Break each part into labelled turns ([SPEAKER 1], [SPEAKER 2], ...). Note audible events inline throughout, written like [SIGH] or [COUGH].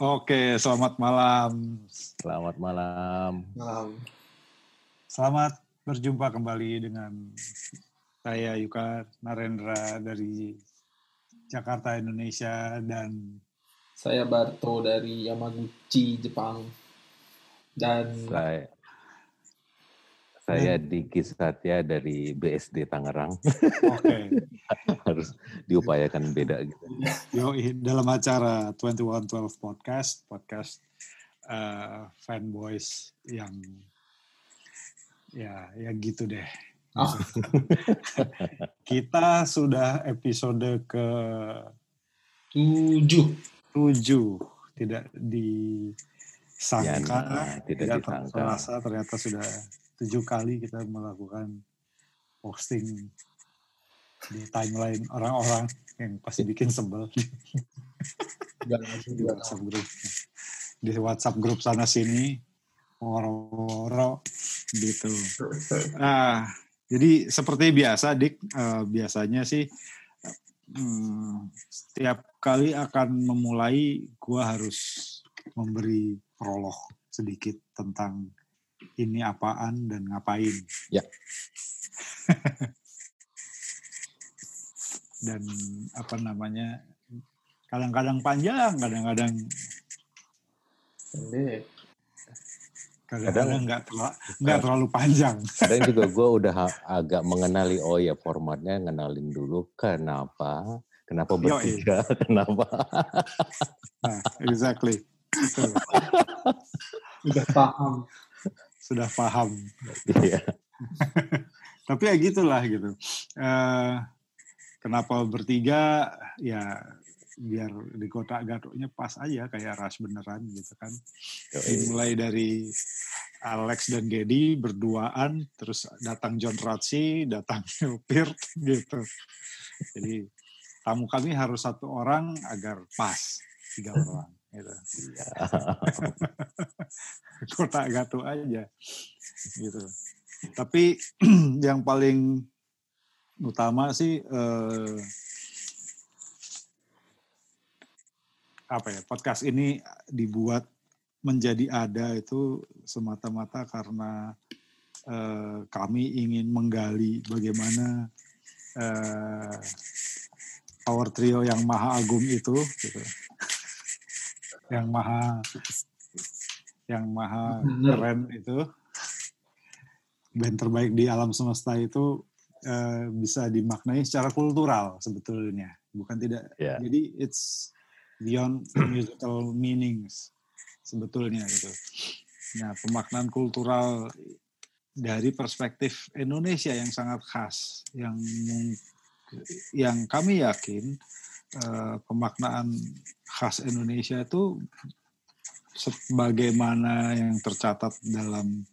[SPEAKER 1] Oke, selamat malam.
[SPEAKER 2] Selamat malam.
[SPEAKER 3] Malam.
[SPEAKER 1] Selamat berjumpa kembali dengan saya Yuka Narendra dari Jakarta, Indonesia dan
[SPEAKER 3] Saya Barto dari Yamaguchi, Jepang. Dan
[SPEAKER 2] Saya saya Diki Satya dari BSD Tangerang.
[SPEAKER 1] oke, [LAUGHS]
[SPEAKER 2] Harus diupayakan beda gitu.
[SPEAKER 1] yoi dalam acara 2112 podcast, podcast eh, fanboys yang ya ya gitu deh.
[SPEAKER 3] Oh. [LAUGHS]
[SPEAKER 1] Kita sudah episode ke
[SPEAKER 3] tujuh.
[SPEAKER 1] tujuh tidak disangka
[SPEAKER 2] Ya, nah, tidak disangka.
[SPEAKER 1] terasa ternyata sudah tujuh kali kita melakukan posting di timeline orang-orang yang pasti bikin sebel. Di WhatsApp grup di WhatsApp grup sana sini woro-woro gitu. Nah, jadi seperti biasa, Dik, eh, biasanya sih hmm, setiap kali akan memulai, gua harus memberi prolog sedikit tentang ini apaan dan ngapain.
[SPEAKER 2] Ya. [LAUGHS]
[SPEAKER 1] dan apa namanya, kadang-kadang panjang, kadang-kadang
[SPEAKER 3] Pendek.
[SPEAKER 1] kadang-kadang nggak terla- nggak terlalu panjang.
[SPEAKER 2] Kadang juga [LAUGHS] gue udah agak mengenali, oh ya formatnya ngenalin dulu kenapa, kenapa
[SPEAKER 1] Yoi.
[SPEAKER 2] bertiga, [LAUGHS] kenapa.
[SPEAKER 1] Nah, exactly.
[SPEAKER 3] Udah paham.
[SPEAKER 1] Sudah paham.
[SPEAKER 2] Iya. [LAUGHS]
[SPEAKER 1] Tapi ya gitulah gitu. Eh, kenapa bertiga? Ya biar di kota gatuknya pas aja kayak ras beneran gitu kan. Mulai dari Alex dan Gedi berduaan, terus datang John Ratsi, datang [LAUGHS] Peart gitu. Jadi tamu kami harus satu orang agar pas tiga orang gitu.
[SPEAKER 2] Iya. [LAUGHS]
[SPEAKER 1] kota Gatu aja gitu. Tapi [CLEARS THROAT] yang paling utama sih eh, apa ya podcast ini dibuat menjadi ada itu semata-mata karena eh, kami ingin menggali bagaimana eh, power trio yang maha agung itu gitu. Yang maha. Yang maha
[SPEAKER 3] Bener.
[SPEAKER 1] keren itu. Band terbaik di alam semesta itu eh, bisa dimaknai secara kultural sebetulnya. Bukan tidak.
[SPEAKER 2] Ya.
[SPEAKER 1] jadi it's beyond musical meanings sebetulnya gitu. Nah pemaknaan kultural dari perspektif Indonesia yang sangat khas yang yang kami yakin eh, pemaknaan khas Indonesia itu sebagaimana yang tercatat dalam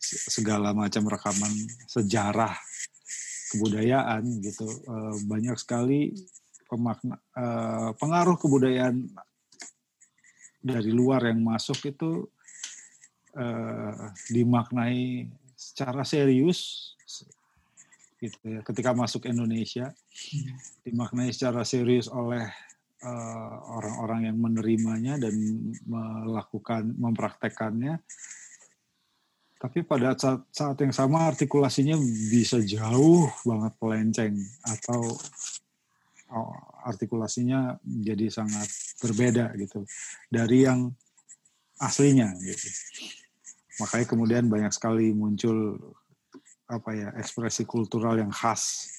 [SPEAKER 1] se- segala macam rekaman sejarah kebudayaan gitu. Eh, banyak sekali pemakna eh, pengaruh kebudayaan dari luar yang masuk itu eh, dimaknai secara serius gitu ya ketika masuk Indonesia. Dimaknai secara serius oleh eh, orang-orang yang menerimanya dan melakukan mempraktekannya. Tapi pada saat, saat yang sama artikulasinya bisa jauh banget melenceng atau oh, artikulasinya jadi sangat berbeda gitu dari yang aslinya gitu. Makanya kemudian banyak sekali muncul apa ya ekspresi kultural yang khas.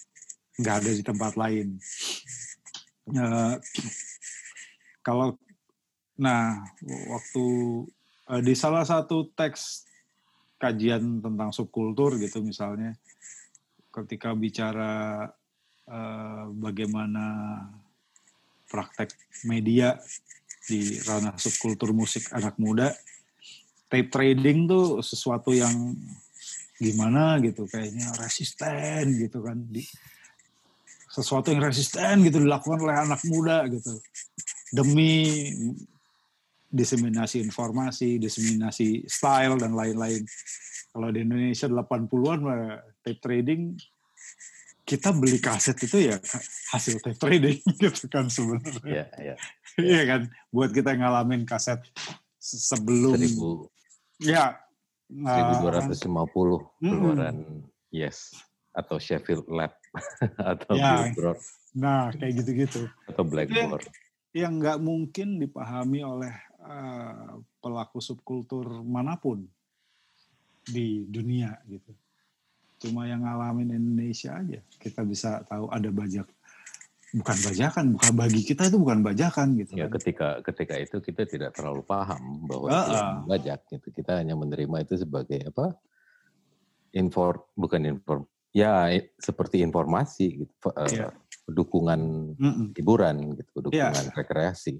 [SPEAKER 1] Nggak ada di tempat lain Eh, kalau nah waktu eh, di salah satu teks kajian tentang subkultur gitu misalnya ketika bicara eh, bagaimana praktek media di ranah subkultur musik anak muda tape trading tuh sesuatu yang gimana gitu kayaknya resisten gitu kan di sesuatu yang resisten gitu dilakukan oleh anak muda gitu demi diseminasi informasi, diseminasi style dan lain-lain. Kalau di Indonesia 80-an mah tape trading kita beli kaset itu ya hasil tape trading [LAUGHS] gitu kan sebenarnya.
[SPEAKER 2] Iya, iya. [LAUGHS]
[SPEAKER 1] Iya kan, buat kita ngalamin kaset se- sebelum
[SPEAKER 2] Seribu
[SPEAKER 1] ya nah,
[SPEAKER 2] 1250 keluaran Yes atau Sheffield Lab [LAUGHS] atau
[SPEAKER 1] Ya.
[SPEAKER 2] Billboard
[SPEAKER 1] nah kayak gitu-gitu.
[SPEAKER 2] atau Blackboard.
[SPEAKER 1] yang nggak mungkin dipahami oleh eh, pelaku subkultur mana pun di dunia gitu. Cuma yang ngalamin Indonesia aja kita bisa tahu ada bajak bukan bajakan, bukan bagi kita itu bukan bajakan gitu.
[SPEAKER 2] Ya
[SPEAKER 1] kan.
[SPEAKER 2] ketika ketika itu kita tidak terlalu paham bahwa
[SPEAKER 1] Ah,
[SPEAKER 2] itu bajak gitu. Kita hanya menerima itu sebagai apa? Infor bukan inform ya seperti informasi gitu. F- eh,
[SPEAKER 1] Iya.
[SPEAKER 2] dukungan
[SPEAKER 1] Mm-mm.
[SPEAKER 2] hiburan gitu,
[SPEAKER 1] Iya.
[SPEAKER 2] dukungan rekreasi.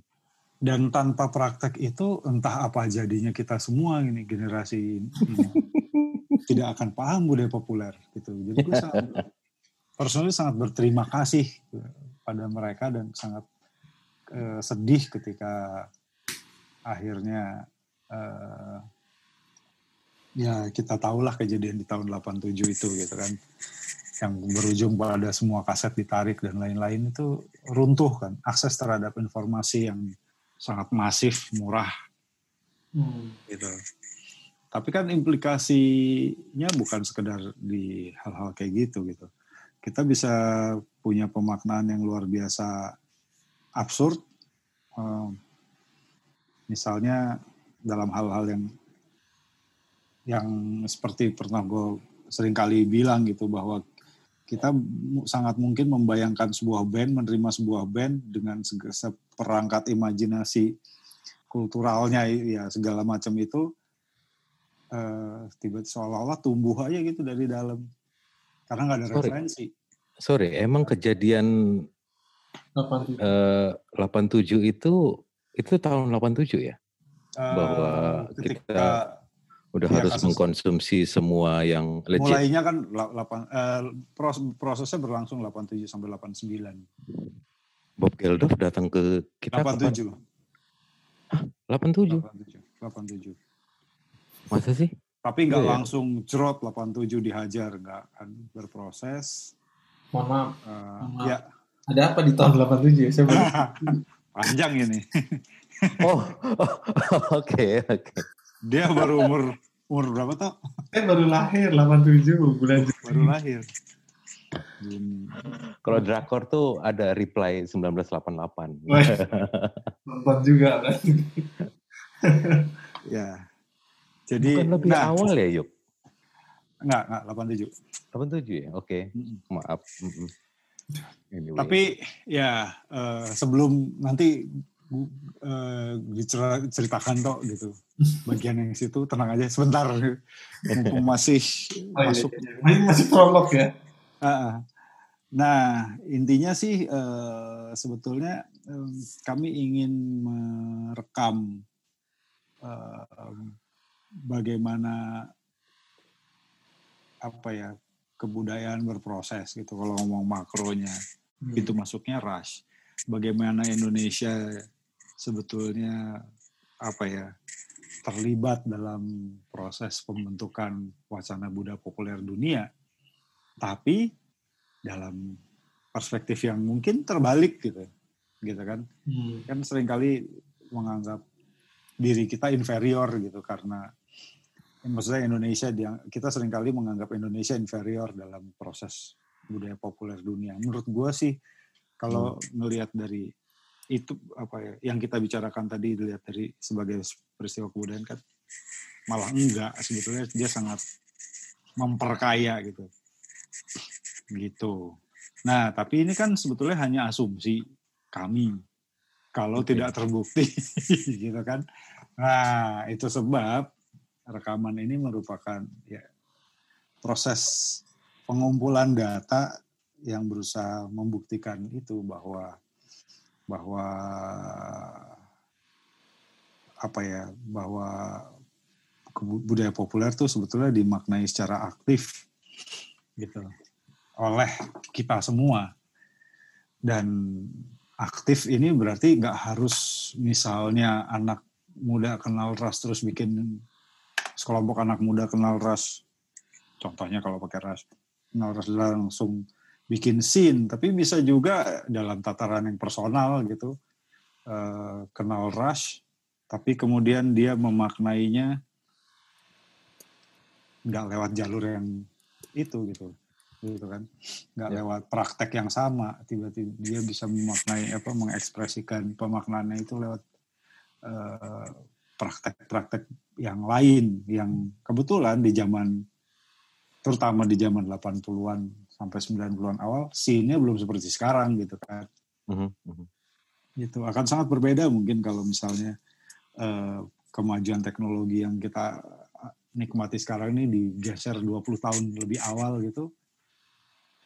[SPEAKER 1] Dan tanpa praktek itu entah apa jadinya kita semua ini generasi ini [LAUGHS] tidak akan paham budaya populer gitu. Jadi gue [LAUGHS] sangat personally sangat berterima kasih pada mereka dan sangat eh, sedih ketika akhirnya eh, ya kita tahulah kejadian di tahun 87 itu gitu kan yang berujung pada semua kaset ditarik dan lain-lain itu runtuh kan akses terhadap informasi yang sangat masif murah
[SPEAKER 3] Hmm.
[SPEAKER 1] gitu. Tapi kan implikasinya bukan sekedar di hal-hal kayak gitu gitu. Kita bisa punya pemaknaan yang luar biasa absurd. Eh, misalnya dalam hal-hal yang yang seperti pernah gue sering kali bilang gitu bahwa kita sangat mungkin membayangkan sebuah band menerima sebuah band dengan seperangkat imajinasi kulturalnya ya segala macam itu eh tiba seolah-olah tumbuh aja gitu dari dalam karena nggak ada
[SPEAKER 2] Sorry.
[SPEAKER 1] referensi.
[SPEAKER 2] Sorry, emang kejadian
[SPEAKER 3] Apa tuh?
[SPEAKER 2] eh, 87 itu itu tahun 87 ya?
[SPEAKER 1] Eh,
[SPEAKER 2] Bahwa
[SPEAKER 1] ketika
[SPEAKER 2] kita Udah
[SPEAKER 1] Iya,
[SPEAKER 2] harus
[SPEAKER 1] kasus-
[SPEAKER 2] mengkonsumsi semua yang legit.
[SPEAKER 1] mulainya kan la- lapan, eh, pros- prosesnya berlangsung 87 sampai 89.
[SPEAKER 2] Bob Geldof datang ke kita kapan?
[SPEAKER 1] 87.
[SPEAKER 2] 87.
[SPEAKER 1] 87. 87.
[SPEAKER 2] Masa sih?
[SPEAKER 1] Tapi nggak
[SPEAKER 2] ya.
[SPEAKER 1] langsung jerot 87 dihajar, nggak kan berproses.
[SPEAKER 3] Mohon maaf.
[SPEAKER 1] Eh,
[SPEAKER 3] Maaf.
[SPEAKER 1] ya
[SPEAKER 3] Ada apa di tahun 87 ya? Saya [LAUGHS]
[SPEAKER 1] panjang ini. [LAUGHS]
[SPEAKER 2] Oh, oh, [LAUGHS] oke, oke.
[SPEAKER 1] Dia baru umur umur berapa tuh?
[SPEAKER 3] saya baru lahir 87 bulan Juni.
[SPEAKER 1] Baru lahir. Juni.
[SPEAKER 2] Kalau drakor tuh ada reply 1988.
[SPEAKER 3] Wah, Nonton juga kan. [LAUGHS]
[SPEAKER 1] Ya. Jadi
[SPEAKER 2] Bukan lebih
[SPEAKER 1] nah,
[SPEAKER 2] awal ya, Yuk?
[SPEAKER 1] Enggak, enggak 87.
[SPEAKER 2] 87 ya? Oke,
[SPEAKER 1] Mm-mm.
[SPEAKER 2] maaf. Mm-mm. Anyway.
[SPEAKER 1] Tapi ya eh, sebelum nanti gu- eh, diceritakan toh gitu bagian yang situ tenang aja sebentar mumpung masih
[SPEAKER 3] Oh, iya,
[SPEAKER 1] masuk
[SPEAKER 3] iya. Masih, masih prolog ya.
[SPEAKER 1] Ah, ah. Nah, intinya sih eh, sebetulnya kami ingin merekam bagaimana apa ya kebudayaan berproses gitu kalau ngomong makronya
[SPEAKER 3] Hmm.
[SPEAKER 1] itu masuknya rush. Bagaimana Indonesia sebetulnya apa ya terlibat dalam proses pembentukan wacana budaya populer dunia, tapi dalam perspektif yang mungkin terbalik gitu, gitu kan?
[SPEAKER 3] Hmm.
[SPEAKER 1] Kan sering kali menganggap diri kita inferior gitu karena maksudnya Indonesia dia kita sering kali menganggap Indonesia inferior dalam proses budaya populer dunia. Menurut gua sih kalau ngelihat dari itu apa ya yang kita bicarakan tadi dilihat dari sebagai peristiwa kebudayaan kan malah enggak sebetulnya dia sangat memperkaya gitu. Gitu. Nah tapi ini kan sebetulnya hanya asumsi kami. Kalau
[SPEAKER 2] Oke.
[SPEAKER 1] tidak terbukti [LAUGHS] gitu kan. Nah itu sebab rekaman ini merupakan ya proses pengumpulan data yang berusaha membuktikan itu bahwa bahwa apa ya bahwa budaya populer tuh sebetulnya dimaknai secara aktif gitu oleh kita semua. Dan aktif ini berarti nggak harus misalnya anak muda kenal ras terus bikin sekelompok anak muda kenal ras. Contohnya kalau pakai ras kenal ras langsung bikin scene tapi bisa juga dalam tataran yang personal gitu uh, kenal Rush, tapi kemudian dia memaknainya nggak lewat jalur yang itu gitu gitu kan nggak ya. lewat praktek yang sama tiba-tiba dia bisa memaknai apa mengekspresikan pemaknaannya itu lewat eh, praktek-praktek yang lain yang kebetulan di zaman terutama di zaman 80-an sampai 90-an awal scene-nya belum seperti sekarang gitu kan uh -huh. gitu akan sangat berbeda mungkin kalau misalnya uh, kemajuan teknologi yang kita nikmati sekarang ini digeser 20 tahun lebih awal gitu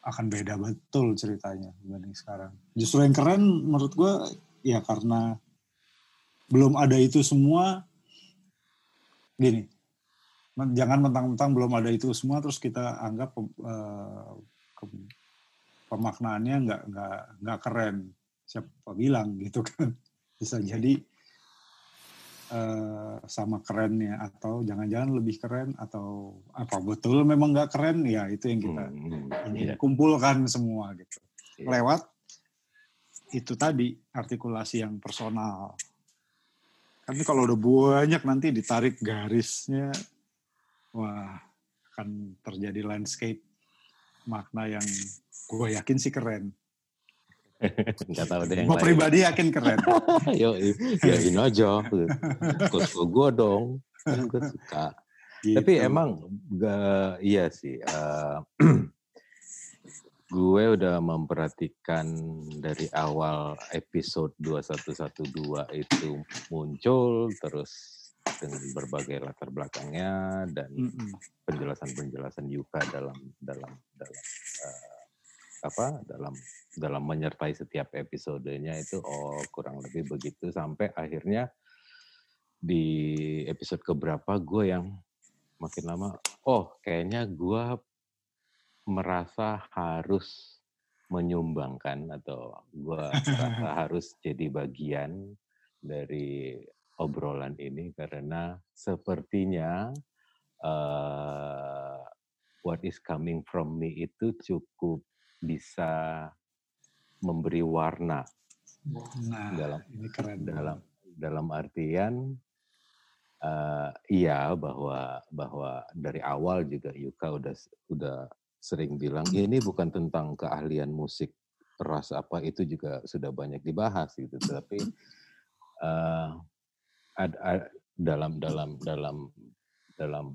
[SPEAKER 1] akan beda betul ceritanya dibanding sekarang. Justru yang keren menurut gue ya karena belum ada itu semua gini. Jangan mentang-mentang belum ada itu semua terus kita anggap uh, pemaknaannya nggak nggak nggak keren. Siapa bilang gitu kan? [LAUGHS] Bisa jadi uh, sama kerennya atau jangan-jangan lebih keren atau apa betul memang nggak keren ya itu yang kita hmm, ini yeah. kumpulkan semua gitu yeah. lewat itu tadi artikulasi yang personal tapi kalau udah banyak nanti ditarik garisnya wah akan terjadi landscape makna yang gue yakin sih keren [LAUGHS]
[SPEAKER 2] Enggak tahu deh yang
[SPEAKER 1] Gue pribadi yakin keren.
[SPEAKER 2] Yo, ya ini aja. Gue dong. Kan gue suka. Gitu. Tapi emang gak, iya sih. [CLEARS THROAT] Uh, gue udah memperhatikan dari awal episode 2112 itu muncul terus dengan berbagai latar belakangnya dan penjelasan-penjelasan Yuka dalam dalam dalam uh, apa dalam dalam menyertai setiap episodenya itu oh kurang lebih begitu. Sampai akhirnya di episode keberapa gue yang makin lama oh kayaknya gue merasa harus menyumbangkan atau gue merasa [LAUGHS] harus jadi bagian dari obrolan ini karena sepertinya uh, what is coming from me itu cukup bisa memberi warna
[SPEAKER 1] nah, dalam ini keren
[SPEAKER 2] dalam dalam artian uh, iya bahwa bahwa dari awal juga Yuka udah udah sering bilang ini bukan tentang keahlian musik ras apa itu juga sudah banyak dibahas gitu. Tapi uh, ad, ad, dalam dalam dalam dalam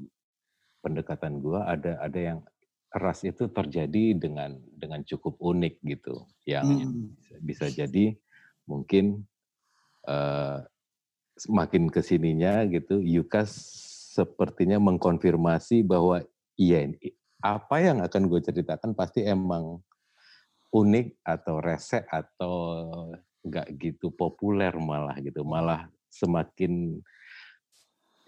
[SPEAKER 2] pendekatan gua ada ada yang ras itu terjadi dengan dengan cukup unik gitu yang hmm. bisa jadi mungkin uh, semakin ke sininya gitu Yuka sepertinya mengkonfirmasi bahwa iya apa yang akan gue ceritakan pasti emang unik atau resek atau nggak gitu populer malah gitu malah semakin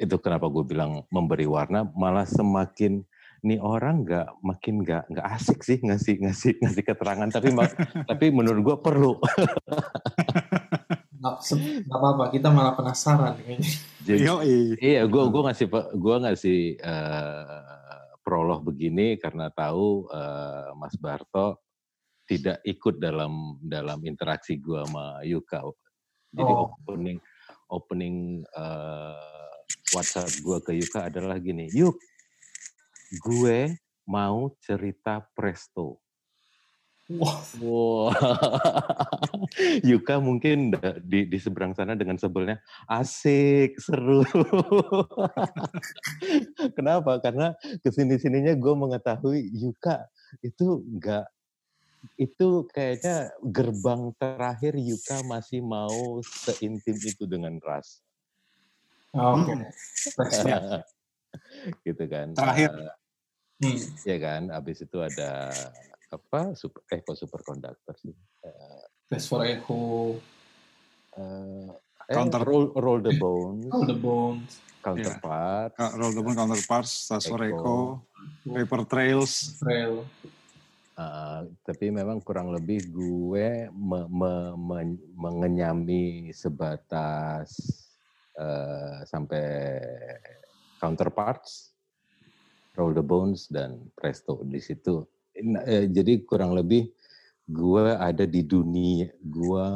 [SPEAKER 2] itu kenapa gue bilang memberi warna malah semakin nih orang nggak makin nggak nggak asik sih ngasih ngasih ngasih keterangan. Tapi [LAUGHS] tapi menurut gue perlu. [LAUGHS]
[SPEAKER 3] Nggak apa-apa kita malah penasaran
[SPEAKER 2] Jadi, iya gue gue ngasih gue ngasih uh, prolog begini karena tahu uh, Mas Barto tidak ikut dalam dalam interaksi gue sama Yuka. Jadi oh. opening opening uh, WhatsApp gue ke Yuka adalah gini Yuk gue mau cerita presto. Wah. Wow. [LAUGHS] Yuka mungkin di, di seberang sana dengan sebelnya asik, seru. [LAUGHS] Kenapa? Karena ke sini sininya gue mengetahui Yuka itu enggak itu kayaknya gerbang terakhir Yuka masih mau seintim itu dengan Ras.
[SPEAKER 3] Oke. Okay. [LAUGHS]
[SPEAKER 2] gitu kan.
[SPEAKER 1] Terakhir. Uh,
[SPEAKER 2] Hmm. Ya kan, habis itu ada apa? Super, eh kok superconductor sih? Uh,
[SPEAKER 3] Best for Echo.
[SPEAKER 2] Uh, counter roll, roll the [LAUGHS] bones.
[SPEAKER 3] Roll the bones.
[SPEAKER 2] Counterpart.
[SPEAKER 1] Yeah. Roll the bones, counterparts, Best for Echo. Paper Trails.
[SPEAKER 3] Trail.
[SPEAKER 2] Uh, tapi memang kurang lebih gue me, me, me, mengenyami sebatas uh, sampai counterparts Roll the Bones dan Presto di situ. Eh, jadi kurang lebih gue ada di dunia gue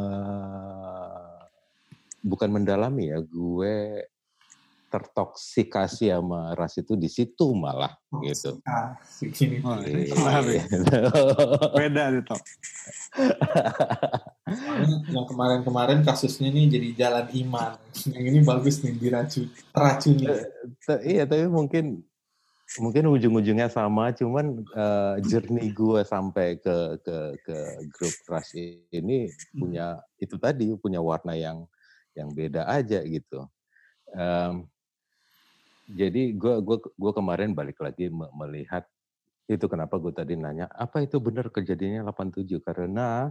[SPEAKER 2] bukan mendalami ya, gue tertoksikasi sama ras itu di situ malah
[SPEAKER 3] Oh,
[SPEAKER 2] gitu.
[SPEAKER 3] asik ini.
[SPEAKER 1] Wah, ini
[SPEAKER 2] Iya.
[SPEAKER 1] menarik. Beda.
[SPEAKER 3] Soalnya yang kemarin-kemarin kasusnya nih jadi jalan iman. Yang ini bagus nih diracun, teracuni.
[SPEAKER 2] Ta- iya tapi mungkin mungkin ujung-ujungnya sama cuman eh, journey gue sampai ke ke ke grup rush ini punya itu tadi punya warna yang yang beda aja gitu Em, jadi gue gua gua kemarin balik lagi me- melihat itu kenapa gue tadi nanya apa itu benar kejadiannya 87 karena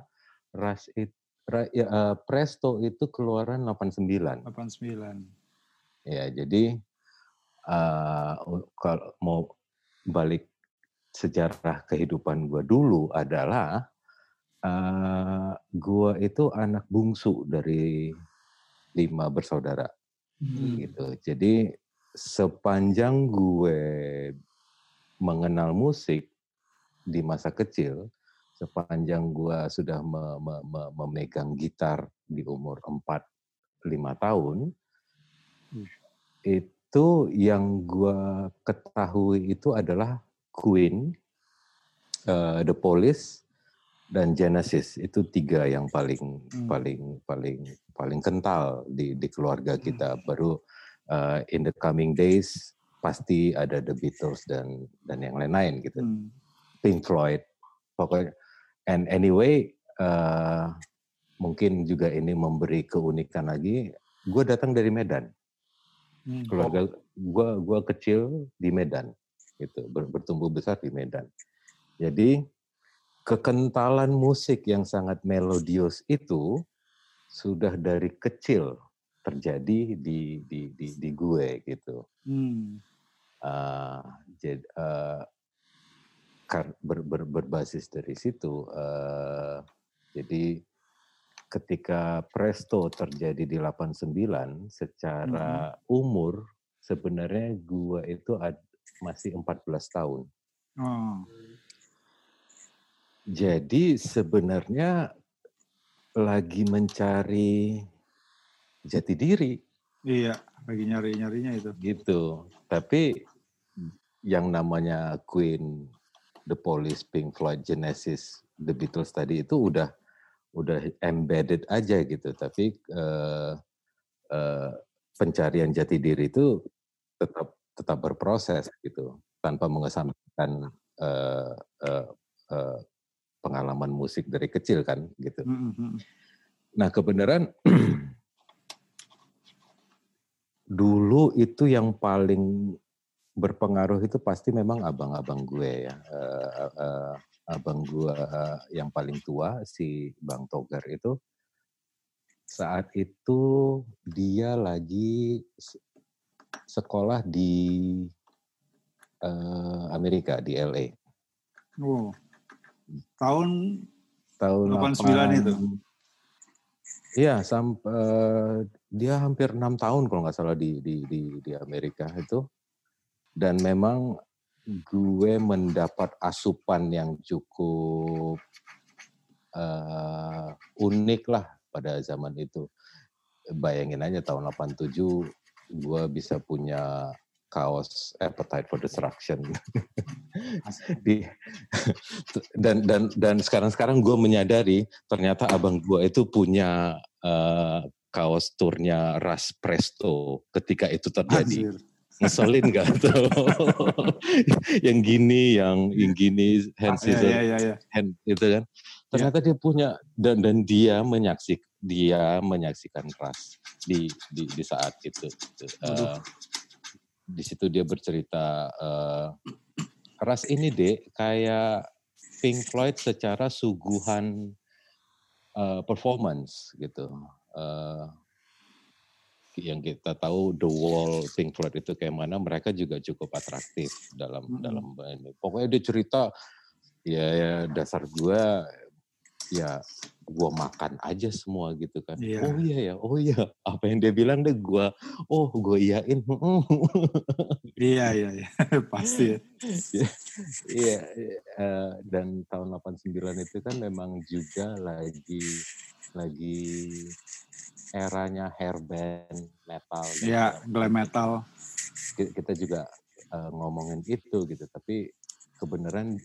[SPEAKER 2] rush it, Ra- ya, eh, Presto itu keluaran 89
[SPEAKER 1] 89.
[SPEAKER 2] Ya, jadi eh, kalau mau balik sejarah kehidupan gue dulu adalah eh gue itu anak bungsu dari lima bersaudara
[SPEAKER 3] Hmm.
[SPEAKER 2] gitu. Jadi sepanjang gue mengenal musik di masa kecil, sepanjang gue sudah me- me- me- memegang gitar di umur 4-5 tahun, itu yang gue ketahui itu adalah Queen, eh, The Police, dan Genesis itu tiga yang paling
[SPEAKER 1] Hmm.
[SPEAKER 2] paling paling paling kental di di keluarga kita. Baru eh, in the coming days pasti ada The Beatles dan dan yang lain-lain gitu.
[SPEAKER 1] Hmm.
[SPEAKER 2] Pink Floyd, pokoknya. And anyway, eh, mungkin juga ini memberi keunikan lagi. Gue datang dari Medan
[SPEAKER 1] Hmm.
[SPEAKER 2] keluarga gua gua kecil di Medan gitu ber- bertumbuh besar di Medan jadi kekentalan musik yang sangat melodius itu sudah dari kecil terjadi di di di, di gue gitu
[SPEAKER 1] Hmm.
[SPEAKER 2] Ah, jad- ah, kar- ber- ber- berbasis dari situ eh, jadi ketika Presto terjadi di 89 secara umur sebenarnya gua itu ad- masih 14 tahun.
[SPEAKER 1] Oh.
[SPEAKER 2] Jadi sebenarnya lagi mencari jati diri
[SPEAKER 1] Iya, lagi nyari-nyarinya itu.
[SPEAKER 2] gitu. Tapi yang namanya Queen, The Police, Pink Floyd, Genesis, The Beatles tadi itu udah udah embedded aja gitu. Tapi eh, eh, pencarian jati diri itu tetap tetap berproses gitu, tanpa mengesampingkan eh, eh, eh, pengalaman musik dari kecil kan gitu.
[SPEAKER 1] Hmm, hmm.
[SPEAKER 2] Nah kebenaran [CLEARS THROAT] dulu itu yang paling berpengaruh itu pasti memang abang-abang gue ya. Eh, eh, abang gue yang paling tua si Bang Togar itu saat itu dia lagi sekolah di Amerika di LA
[SPEAKER 1] Oh. Tahun
[SPEAKER 2] tahun
[SPEAKER 1] 89 itu?
[SPEAKER 2] Iya, sampai dia hampir enam tahun kalau nggak salah di di di di Amerika itu. Dan memang gue mendapat asupan yang cukup eh, unik lah pada zaman itu. Bayangin aja tahun 87 gue bisa punya kaos Appetite for Destruction. [LAUGHS] di dan dan dan sekarang-sekarang gue menyadari ternyata abang gue itu punya eh, kaos turnya Ras Presto ketika itu terjadi. Ngeselin gak [LAUGHS] tuh? yang gini, yang yang gini, hand
[SPEAKER 1] Iya,
[SPEAKER 2] scissor,
[SPEAKER 1] iya, iya, iya.
[SPEAKER 2] hand itu kan. Ternyata dia punya dan dan dia menyaksik dia menyaksikan Ras di di di saat itu. Eh, di situ dia bercerita eh, Ras ini dek kayak Pink Floyd secara suguhan eh, performance gitu. Eh, yang kita tahu The Wall Pink Floyd itu kayak mana mereka juga cukup atraktif dalam
[SPEAKER 1] Mm-mm.
[SPEAKER 2] dalam ini. Pokoknya dia cerita ya, ya dasar gua ya gua makan aja semua gitu kan.
[SPEAKER 1] Iya.
[SPEAKER 2] Oh iya ya, oh iya. Apa yang dia bilang deh gua oh gua iyain.
[SPEAKER 1] Iya, iya, iya. [LAUGHS] Pasti ya.
[SPEAKER 2] Iya, eh, dan tahun 89 itu kan memang juga lagi lagi eranya hair band metal
[SPEAKER 1] Ya, glam metal.
[SPEAKER 2] Ki- kita juga eh, ngomongin itu gitu tapi kebenaran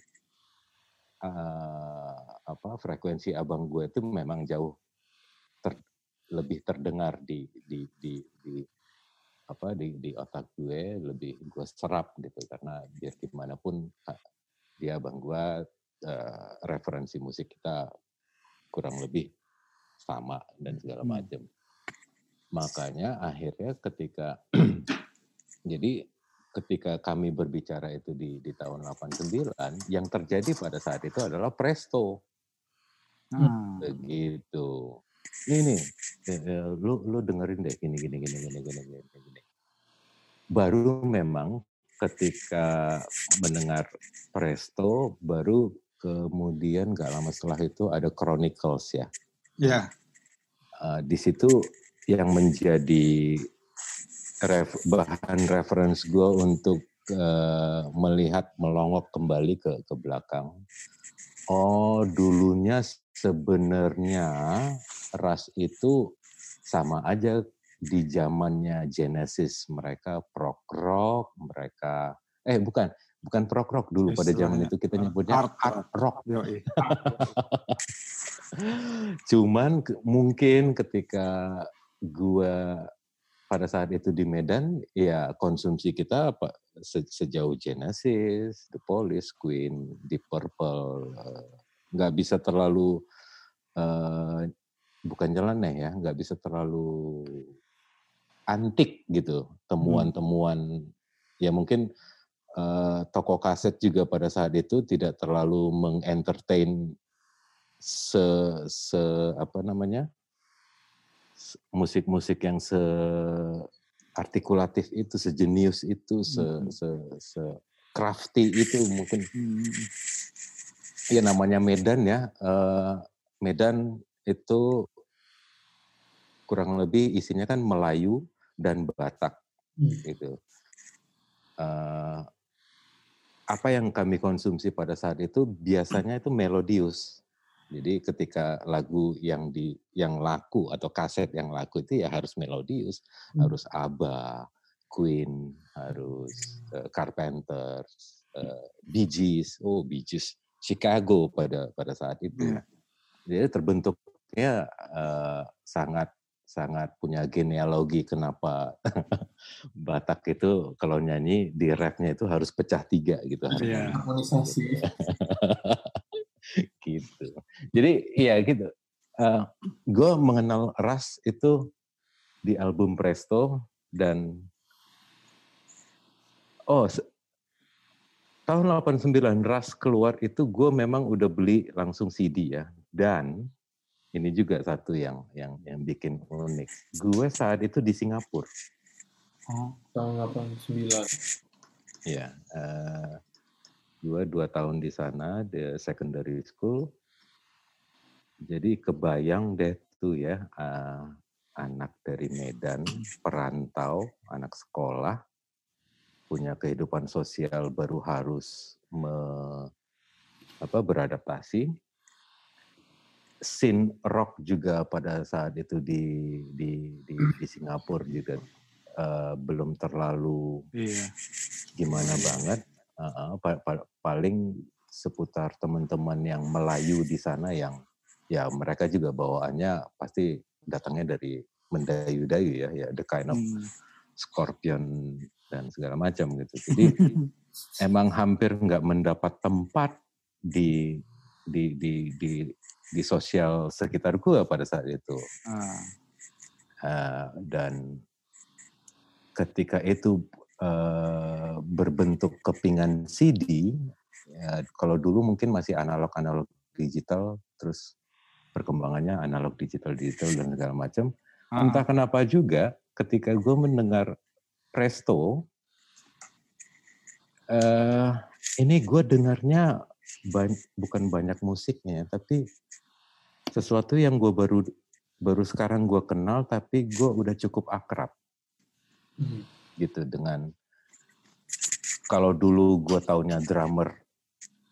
[SPEAKER 2] eh, apa frekuensi abang gue itu memang jauh ter- lebih terdengar di di di di apa di di otak gue lebih gue serap gitu karena biar gimana pun ah, dia abang gue eh, referensi musik kita kurang lebih sama dan segala
[SPEAKER 1] Hmm.
[SPEAKER 2] macam makanya akhirnya ketika [CLEARS THROAT] jadi ketika kami berbicara itu di di tahun 89 yang terjadi pada saat itu adalah presto.
[SPEAKER 1] Nah,
[SPEAKER 2] begitu. Ini eh, eh, lu lu dengerin deh. Gini gini gini gini gini gini gini baru memang ketika mendengar presto baru kemudian gak lama setelah itu ada chronicles ya.
[SPEAKER 1] Ya,
[SPEAKER 2] Eh, di situ yang menjadi ref- bahan reference gue untuk eh, melihat melongok kembali ke ke belakang. Oh, dulunya sebenarnya ras itu sama aja di zamannya Genesis mereka prog rock, mereka eh bukan bukan prog rock dulu pada zaman
[SPEAKER 1] Istilahnya,
[SPEAKER 2] itu kita
[SPEAKER 1] eh,
[SPEAKER 2] nyebutnya
[SPEAKER 1] art
[SPEAKER 2] art rock. [LAUGHS] Cuman mungkin ketika gua pada saat itu di Medan, ya konsumsi kita apa se- sejauh Genesis, The Police, Queen, Deep Purple, eh, nggak bisa terlalu eh, bukan nyeleneh ya, nggak bisa terlalu antik gitu temuan-temuan. Ya mungkin eh, toko kaset juga pada saat itu tidak terlalu mengentertain se se apa namanya musik-musik yang se artikulatif itu sejenius itu se
[SPEAKER 1] Mhm.
[SPEAKER 2] se se crafty itu mungkin
[SPEAKER 1] Hmm,
[SPEAKER 2] ya namanya Medan ya eh, Medan itu kurang lebih isinya kan Melayu dan Batak
[SPEAKER 3] Hmm.
[SPEAKER 2] gitu. Eh, apa yang kami konsumsi pada saat itu biasanya itu melodius. Jadi ketika lagu yang di yang laku atau kaset yang laku itu ya harus melodius,
[SPEAKER 3] Hmm.
[SPEAKER 2] harus ABBA, Queen, harus eh, Carpenters, eh, Bee Gees, oh Bee Gees, Chicago pada pada saat itu.
[SPEAKER 1] Iya.
[SPEAKER 2] Jadi terbentuknya eh, sangat sangat punya genealogi kenapa [LAUGHS] Batak itu kalau nyanyi di rapnya itu harus pecah tiga gitu
[SPEAKER 1] Iya.
[SPEAKER 3] harmonisasi [LAUGHS] [LAUGHS]
[SPEAKER 2] gitu. Jadi iya gitu. gue mengenal Ras itu di album Presto dan oh tahun 89 Ras keluar itu gue memang udah beli langsung CD ya dan ini juga satu yang yang yang bikin unik. Gue saat itu di Singapura.
[SPEAKER 1] Oh,
[SPEAKER 3] tahun 89
[SPEAKER 2] Ya, eh, gue dua tahun di sana, di secondary school. Jadi kebayang deh tuh ya, eh, anak dari Medan, perantau, anak sekolah, punya kehidupan sosial baru harus me- apa, beradaptasi. Scene rock juga pada saat itu di di di, di Singapura juga eh, belum terlalu
[SPEAKER 1] iya.
[SPEAKER 2] gimana banget. Uh, pa- pa- paling seputar teman-teman yang Melayu di sana yang ya mereka juga bawaannya pasti datangnya dari mendayu-dayu ya, ya the kind of
[SPEAKER 1] Hmm.
[SPEAKER 2] scorpion dan segala macam gitu. [LAUGHS] Jadi emang hampir nggak mendapat tempat di di di di di sosial sekitar gua pada saat itu.
[SPEAKER 1] Ah,
[SPEAKER 2] Uh, dan ketika itu uh, berbentuk kepingan CD, ya, kalau dulu mungkin masih analog-analog digital, terus perkembangannya analog digital digital dan segala macam.
[SPEAKER 1] ah.
[SPEAKER 2] Entah kenapa juga ketika gue mendengar Presto, eh ini gue dengarnya ban- bukan banyak musiknya, tapi sesuatu yang gue baru baru sekarang gue kenal, tapi gue udah cukup akrab
[SPEAKER 3] Hmm.
[SPEAKER 2] Gitu dengan kalau dulu gue taunya drummer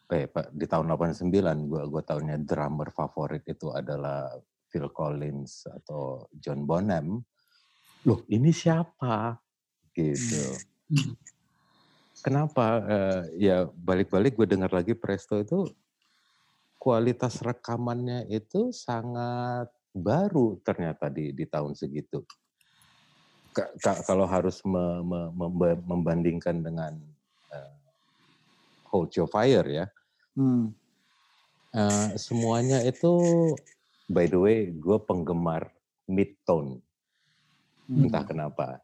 [SPEAKER 2] eh di tahun 89 gue gue taunya drummer favorit itu adalah Phil Collins atau John Bonham, loh ini siapa? Gitu. Kenapa? Uh, ya balik-balik gue dengar lagi Presto itu kualitas rekamannya itu sangat baru ternyata di di tahun segitu. Kalau harus me, me, membandingkan dengan uh, Hold Your Fire ya, hmm. uh, semuanya itu by the way gue penggemar mid tone, hmm. entah kenapa.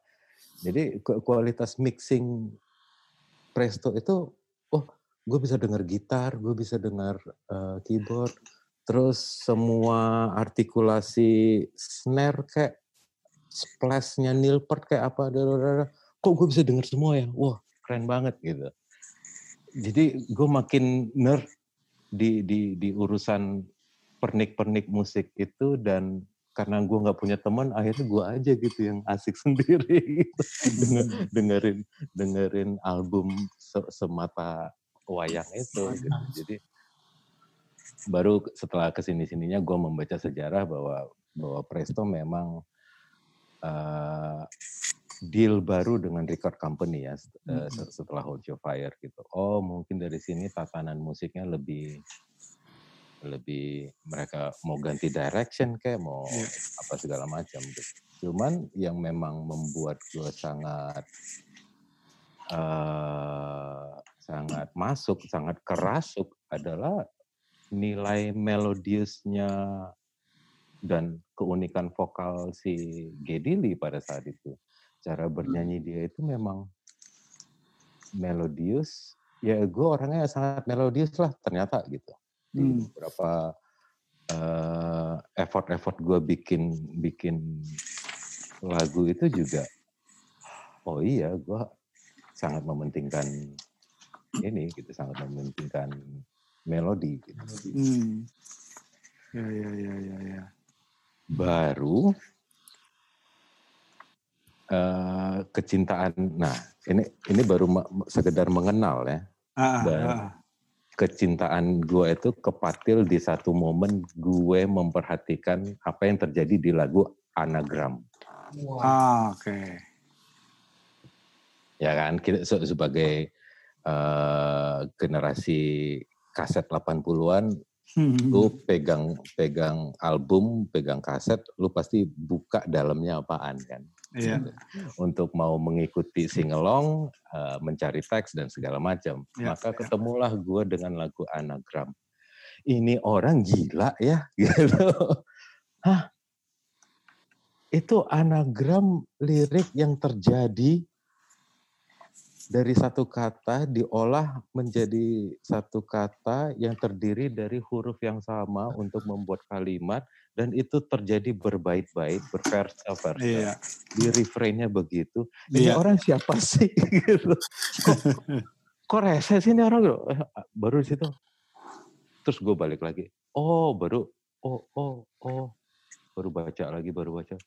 [SPEAKER 2] Jadi kualitas mixing Presto itu, oh gue bisa dengar gitar, gue bisa dengar uh, keyboard, terus semua artikulasi snare kayak splashnya Neil Peart kayak apa, kok gue bisa dengar semua ya, wah keren banget gitu. Jadi gue makin nerd di di di urusan pernik-pernik musik itu dan karena gue nggak punya teman akhirnya gue aja gitu yang asik [LAUGHS] sendiri gitu. dengerin dengerin album semata wayang itu gitu. jadi baru setelah ke sini sininya gue membaca sejarah bahwa bahwa Presto memang uh, deal baru dengan record company ya uh, setelah Hold Your Fire gitu. Oh mungkin dari sini tatanan musiknya lebih lebih mereka mau ganti direction kayak mau yeah. apa segala macam gitu. Cuman yang memang membuat gue sangat uh, sangat masuk, sangat kerasuk adalah nilai melodiusnya dan keunikan vokal si Gedili pada saat itu. Cara bernyanyi dia itu memang melodius. Ya gue orangnya sangat melodius lah ternyata gitu. Di hmm. beberapa uh, effort-effort gue bikin bikin lagu itu juga. Oh iya, gue sangat mementingkan ini gitu sangat mementingkan melodi gitu. Hmm.
[SPEAKER 1] Ya ya ya ya ya.
[SPEAKER 2] Baru uh, kecintaan. Nah, ini ini baru sekedar mengenal ya. Ah, Dan ah. kecintaan gue itu kepatil di satu momen gue memperhatikan apa yang terjadi di lagu Anagram.
[SPEAKER 1] Wow. Ah, oke. Okay.
[SPEAKER 2] Ya kan, kita sebagai uh, generasi kaset 80-an hmm. lu pegang pegang album, pegang kaset, lu pasti buka dalamnya apaan kan. Iya. Untuk mau mengikuti singelong, uh, mencari teks dan segala macam. Yeah, Maka yeah. ketemulah gue dengan lagu Anagram. Ini orang gila ya, [LAUGHS] gitu. Hah? Itu anagram lirik yang terjadi dari satu kata diolah menjadi satu kata yang terdiri dari huruf yang sama untuk membuat kalimat dan itu terjadi berbait-bait, berversa-versa. Iya. Di refrainnya begitu. Ini iya. orang siapa sih? [LAUGHS] gitu. Kok, kok rese sih ini orang? Gitu? Baru di situ. Terus gue balik lagi. Oh, baru. Oh, oh, oh. Baru baca lagi, baru baca.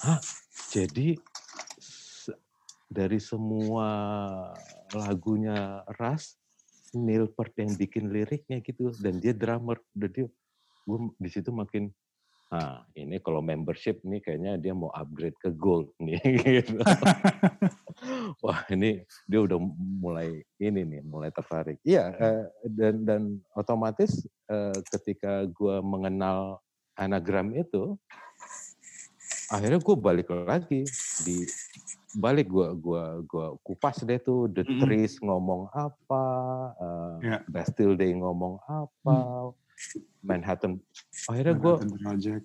[SPEAKER 2] Hah? Jadi dari semua lagunya Ras, Neil Peart yang bikin liriknya gitu dan dia drummer. Dan dia gue di situ makin ah ini kalau membership nih kayaknya dia mau upgrade ke gold [LAUGHS] nih gitu. [LAUGHS] wah ini dia udah mulai ini nih mulai tertarik. Iya uh, dan dan otomatis uh, ketika gue mengenal anagram itu akhirnya gue balik lagi di balik gua gua gua kupas deh tuh The mm Trees ngomong apa, uh, yeah. Bastille Day ngomong apa, mm. Manhattan. Akhirnya gua Project.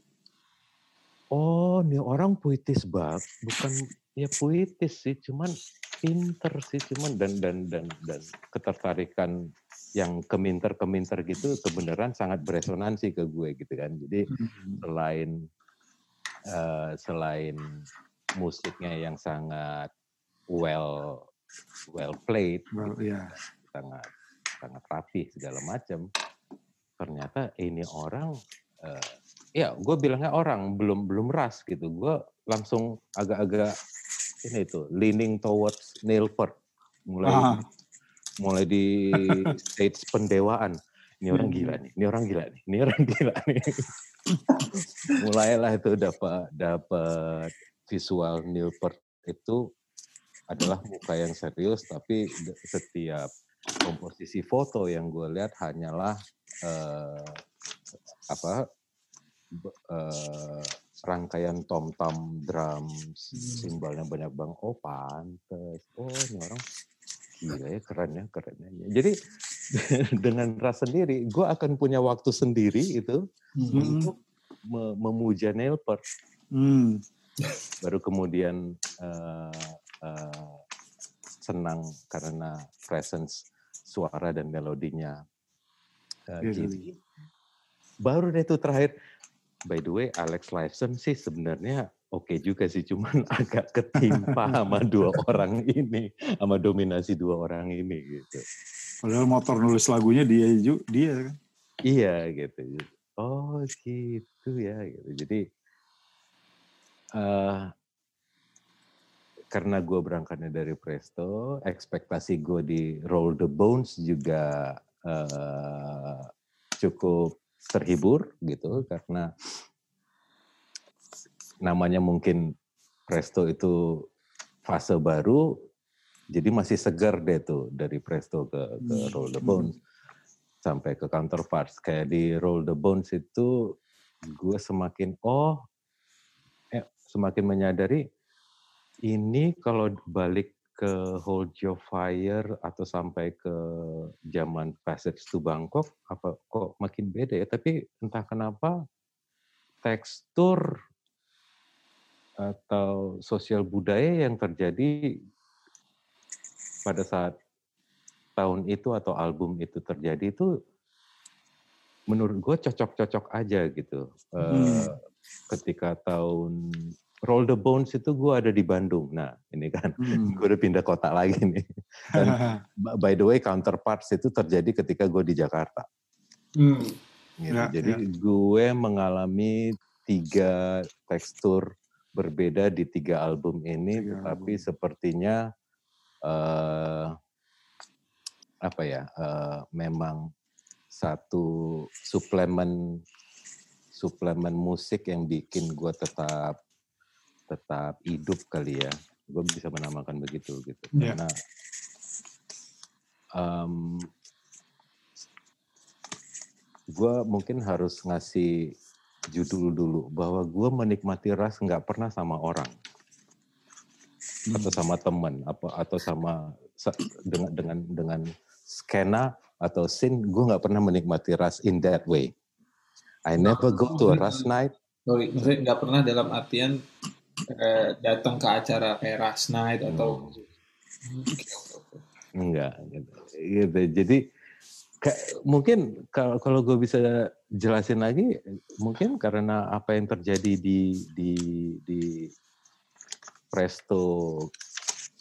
[SPEAKER 2] Oh, nih orang puitis banget, bukan ya puitis sih, cuman pinter sih, cuman dan dan dan dan ketertarikan yang keminter keminter gitu kebenaran sangat beresonansi ke gue gitu kan. Jadi mm -hmm. selain uh, selain musiknya yang sangat well well played, well, yeah. sangat sangat rapi segala macam. Ternyata ini orang, uh, ya gue bilangnya orang belum belum ras gitu. Gue langsung agak-agak ini itu leaning towards Peart mulai ah. mulai di stage pendewaan. Ini orang gila nih, ini orang gila nih, ini orang gila nih. [LAUGHS] mulailah itu dapat dapat visual Neil Peart itu adalah muka yang serius tapi setiap komposisi foto yang gue lihat hanyalah uh, apa uh, rangkaian tom tom drum hmm. simbolnya banyak bang oh pantes oh ini orang gila ya keren ya keren ya jadi [LAUGHS] dengan rasa sendiri gue akan punya waktu sendiri itu hmm. untuk memuja Nelper hmm. Baru kemudian uh, uh, senang karena presence suara dan melodinya uh, jadi baru deh itu terakhir. By the way Alex Lifeson sih sebenarnya oke okay juga sih cuman [LAUGHS] agak ketimpa sama dua orang ini sama dominasi dua orang ini gitu.
[SPEAKER 1] Padahal motor nulis lagunya dia juga dia kan.
[SPEAKER 2] Iya gitu. Oh gitu ya gitu. Jadi uh, karena gue berangkatnya dari Presto, ekspektasi gue di Roll the Bones juga uh, cukup terhibur gitu karena namanya mungkin Presto itu fase baru, jadi masih segar deh tuh dari Presto ke, ke hmm, Roll the hmm. Bones sampai ke counterparts. Kayak di Roll the Bones itu gue semakin oh, semakin menyadari ini kalau balik ke Hold Your Fire atau sampai ke zaman Passage to Bangkok, apa kok makin beda ya? Tapi entah kenapa tekstur atau sosial budaya yang terjadi pada saat tahun itu atau album itu terjadi itu menurut gue cocok-cocok aja gitu. Hmm. Ketika tahun Roll the Bones itu gue ada di Bandung. Nah, ini kan hmm. gue udah pindah kota lagi nih. Dan [LAUGHS] by the way, counterparts itu terjadi ketika gue di Jakarta. Hmm. Gitu. Ya, Jadi ya. gue mengalami tiga tekstur berbeda di tiga album ini, tiga tetapi album. sepertinya uh, apa ya, uh, memang satu suplemen suplemen musik yang bikin gue tetap tetap hidup kali ya gue bisa menamakan begitu gitu yeah. karena um, gue mungkin harus ngasih judul dulu bahwa gue menikmati ras nggak pernah sama orang hmm. atau sama teman apa atau sama dengan dengan dengan skena atau scene gue nggak pernah menikmati ras in that way I never go to a ras night
[SPEAKER 3] Sorry, nggak pernah dalam artian eh, datang ke acara kayak Ras Night atau
[SPEAKER 2] hmm. enggak gitu. gitu. Jadi kayak, mungkin kalau kalau gue bisa jelasin lagi mungkin karena apa yang terjadi di di di Presto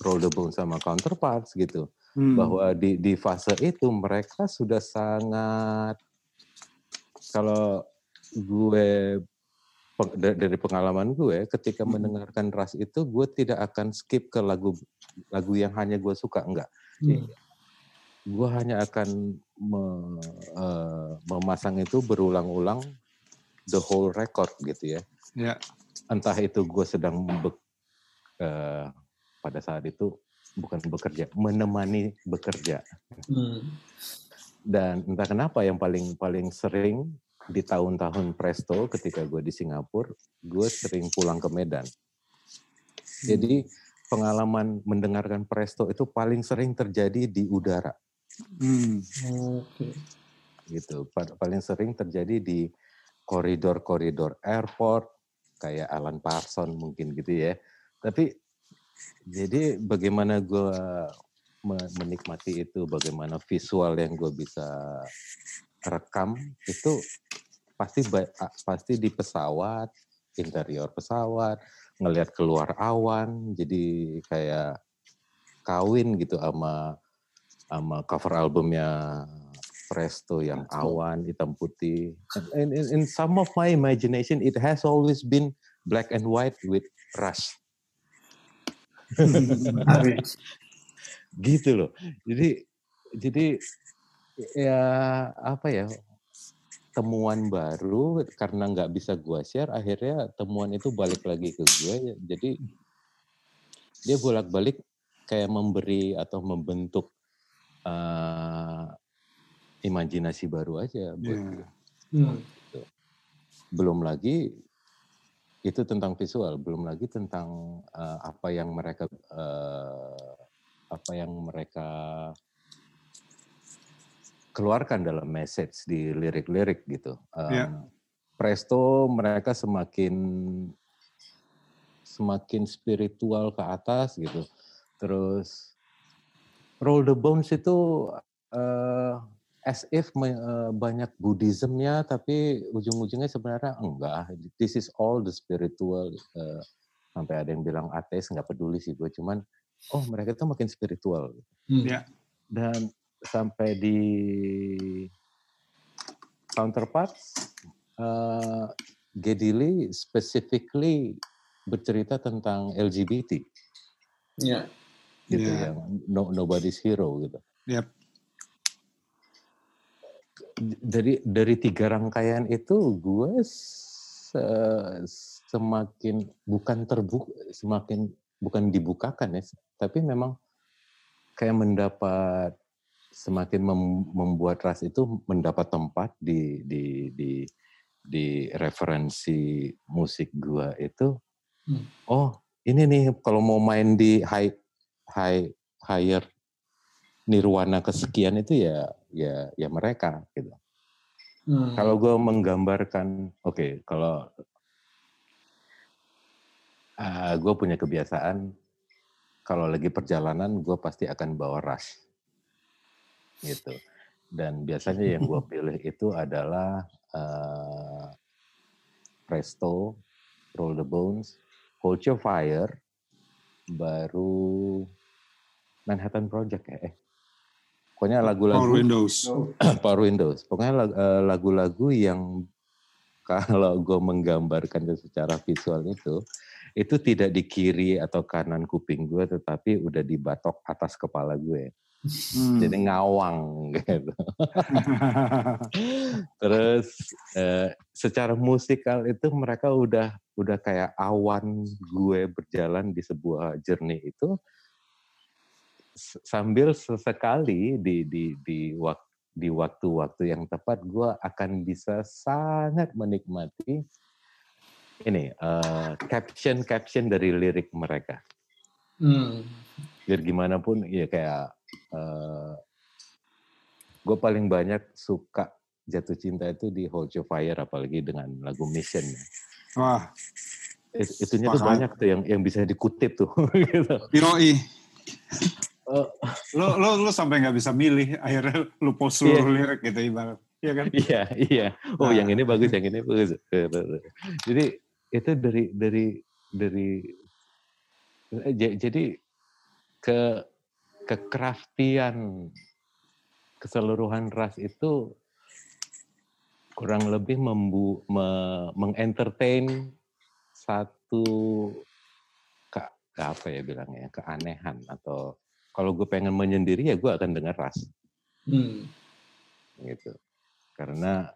[SPEAKER 2] Rollable sama Counterparts gitu. Hmm. Bahwa di di fase itu mereka sudah sangat kalau gue dari pengalaman gue ketika mendengarkan ras itu gue tidak akan skip ke lagu lagu yang hanya gue suka enggak. Hmm. gue hanya akan me, uh, memasang itu berulang-ulang the whole record gitu ya.
[SPEAKER 1] Ya
[SPEAKER 2] entah itu gue sedang be, uh, pada saat itu bukan bekerja menemani bekerja. Hmm. dan entah kenapa yang paling paling sering di tahun-tahun presto ketika gue di Singapura, gue sering pulang ke Medan. Jadi pengalaman mendengarkan presto itu paling sering terjadi di udara. Hmm. Okay. Gitu, paling sering terjadi di koridor-koridor airport kayak Alan Parson mungkin gitu ya. Tapi jadi bagaimana gue menikmati itu, bagaimana visual yang gue bisa rekam itu pasti pasti di pesawat, interior pesawat, ngelihat keluar awan, jadi kayak kawin gitu sama sama cover albumnya Presto yang awan hitam putih. In, in, in some of my imagination, it has always been black and white with Rush. [LAUGHS] gitu loh. Jadi jadi ya apa ya temuan baru karena nggak bisa gue share akhirnya temuan itu balik lagi ke gue jadi dia bolak-balik kayak memberi atau membentuk uh, imajinasi baru aja buat yeah. hmm. Gitu. belum lagi itu tentang visual belum lagi tentang uh, apa yang mereka uh, apa yang mereka keluarkan dalam message di lirik-lirik gitu. Um, yeah. Presto mereka semakin semakin spiritual ke atas gitu. Terus Roll the Bones itu uh, as if uh, banyak Buddhismnya tapi ujung-ujungnya sebenarnya enggak. This is all the spiritual. Uh, sampai ada yang bilang ateis nggak peduli sih gue cuman oh mereka tuh makin spiritual. Hmm. Yeah. Dan sampai di counterparts uh, Gedili specifically bercerita tentang LGBT.
[SPEAKER 3] Ya.
[SPEAKER 2] Yeah. Gitu yeah. yang no, nobody's hero gitu.
[SPEAKER 1] Yep.
[SPEAKER 2] Dari dari tiga rangkaian itu gue se, semakin bukan terbuka semakin bukan dibukakan ya, tapi memang kayak mendapat semakin mem membuat ras itu mendapat tempat di di di di referensi musik gua itu hmm. oh ini nih kalau mau main di high high higher nirwana kesekian itu ya ya ya mereka gitu hmm. kalau gue menggambarkan oke okay, kalau uh, gue punya kebiasaan kalau lagi perjalanan gue pasti akan bawa rush gitu. Dan biasanya yang gue [LAUGHS] pilih itu adalah uh, Presto, Roll the Bones, Hold Your Fire, baru Manhattan Project ya. Eh. Pokoknya lagu-lagu
[SPEAKER 1] Power Windows. [CLEARS THROAT]
[SPEAKER 2] Power Windows. Pokoknya eh, lagu-lagu yang [LAUGHS] kalau gue menggambarkan secara visual itu, itu tidak di kiri atau kanan kuping gue, tetapi udah di batok atas kepala gue. Hmm. Jadi ngawang gitu. [LAUGHS] Terus eh, secara musikal itu mereka udah udah kayak awan gue berjalan di sebuah journey itu sambil sesekali di di di waktu di waktu-waktu yang tepat gue akan bisa sangat menikmati ini uh, caption caption dari lirik mereka. Hmm. Biar gimana pun ya kayak uh, gue paling banyak suka jatuh cinta itu di Hold Your Fire apalagi dengan lagu Mission.
[SPEAKER 1] Wah.
[SPEAKER 2] It, itunya tuh banyak tuh yang yang bisa dikutip tuh. [LAUGHS] gitu.
[SPEAKER 1] Piroi. Uh, lo lo lo sampai nggak bisa milih akhirnya lo post seluruh iya. lirik gitu ibarat
[SPEAKER 2] iya kan iya iya oh nah. yang ini bagus yang ini bagus jadi itu dari dari dari eh, jadi ke kekraftian keseluruhan ras itu kurang lebih membu, me, mengentertain satu ke, ke apa ya bilangnya keanehan atau kalau gue pengen menyendiri ya gue akan dengar ras hmm. gitu karena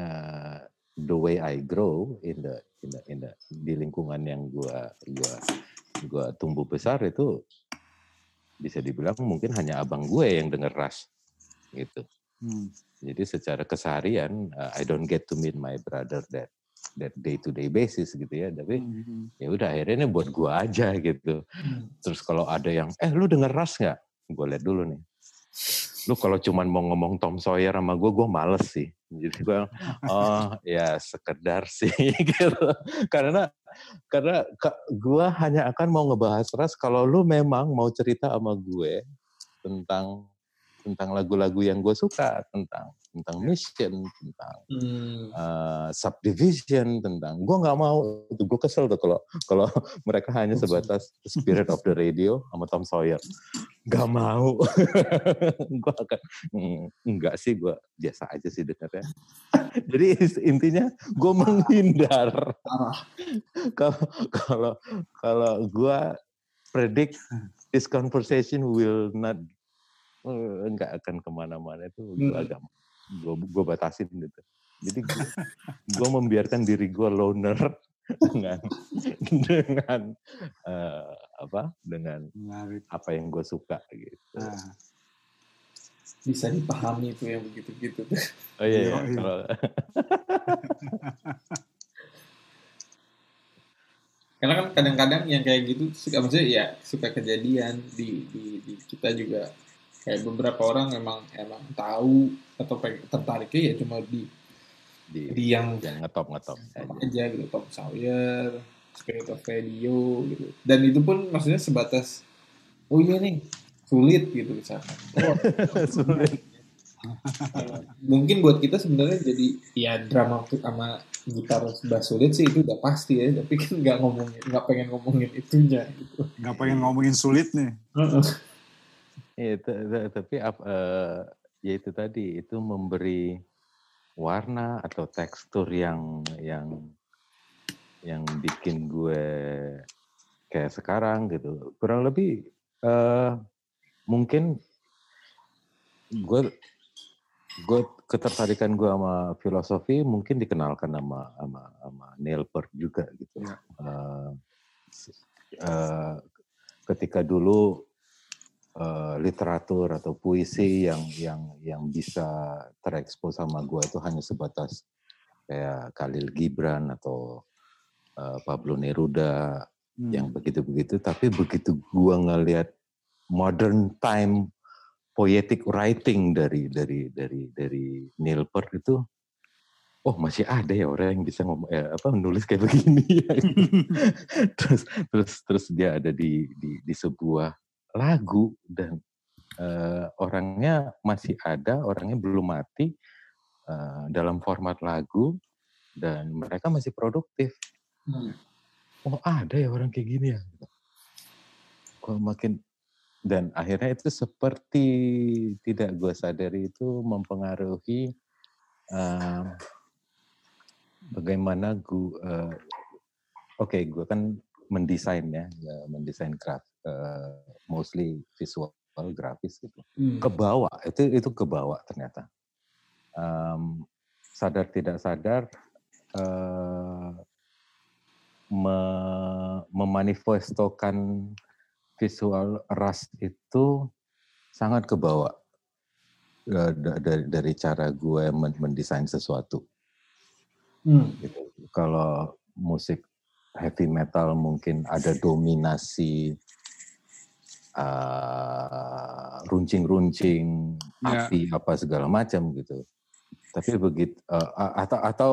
[SPEAKER 2] uh, the way I grow in the in the in the di lingkungan yang gue gua gua tumbuh besar itu bisa dibilang mungkin hanya abang gue yang dengar ras gitu hmm. jadi secara keseharian uh, I don't get to meet my brother that that day to day basis gitu ya tapi mm -hmm. ya udah akhirnya ini buat gua aja gitu mm. terus kalau ada yang eh lu denger ras nggak gue lihat dulu nih lu kalau cuman mau ngomong Tom Sawyer sama gue gue males sih. Jadi gue oh ya sekedar [LAUGHS] sih gitu. Karena karena gue hanya akan mau ngebahas ras kalau lu memang mau cerita sama gue tentang tentang lagu-lagu yang gue suka tentang tentang mission tentang hmm. uh, subdivision tentang gue nggak mau. Gue kesel tuh kalau kalau [LAUGHS] mereka hanya sebatas spirit of the radio sama Tom Sawyer. Nggak mau. [LAUGHS] Gue akan mm, enggak sih gue biasa aja sih dengarnya. [LAUGHS] Jadi intinya gue menghindar. Kalau kalau kalau gue predict this conversation will not enggak akan ke mana-mana itu hmm. agak gue gue batasin gitu. Jadi gue membiarkan diri gue loner [LAUGHS] dengan dengan uh, apa dengan Menarik. apa yang gue suka gitu. Nah.
[SPEAKER 3] Bisa dipahami itu yang begitu-gitu
[SPEAKER 2] Oh iya, iya. Kalau... [LAUGHS]
[SPEAKER 3] Karena kan kadang-kadang yang kayak gitu suka maksudnya ya suka kejadian di, di, di kita juga kayak beberapa orang emang emang tahu atau tertariknya ya cuma di
[SPEAKER 2] di, di yang, yang ngetop ngetop.
[SPEAKER 3] aja gitu Tom Sawyer Spirit of Radio gitu. Dan itu pun maksudnya sebatas oh iya nih sulit gitu misalkan oh, [LAUGHS] sulit. [LAUGHS] Mungkin buat kita sebenarnya jadi ya drama sama gitar bass sulit sih itu udah pasti ya tapi kan nggak ngomongin nggak pengen ngomongin itunya gitu.
[SPEAKER 1] Nggak pengen ngomongin sulit
[SPEAKER 2] Iya, tapi uh, ya itu tadi itu memberi warna atau tekstur yang yang yang bikin gue kayak sekarang gitu kurang lebih uh, mungkin gue gue ketertarikan gue sama filosofi mungkin dikenalkan sama sama sama Neil Peart juga gitu ya. uh, uh, ketika dulu uh, literatur atau puisi yang yang yang bisa terekspos sama gue itu hanya sebatas kayak Khalil Gibran atau uh, Pablo Neruda hmm. yang begitu-begitu tapi begitu gue ngelihat modern time poetic writing dari dari dari dari Neil Peart itu oh masih ada ya orang yang bisa ngomong eh, apa menulis kayak begini ya. [LAUGHS] terus terus terus dia ada di di di sebuah lagu dan uh, orangnya masih ada, orangnya belum mati uh, dalam format lagu dan mereka masih produktif. Hmm. Oh ada ya orang kayak gini ya. Kok makin dan akhirnya itu seperti tidak gue sadari itu mempengaruhi uh, bagaimana gue uh, oke okay, gue kan mendesain ya, mendesain graf uh, mostly visual grafis gitu hmm. kebawa itu itu kebawa ternyata um, sadar tidak sadar uh, me memanifestokan visual ras itu sangat kebawa uh, dari dari cara gue mendesain sesuatu hmm. gitu. kalau musik heavy metal mungkin ada dominasi uh, runcing-runcing yeah. api apa segala macam gitu. Tapi begitu uh, atau atau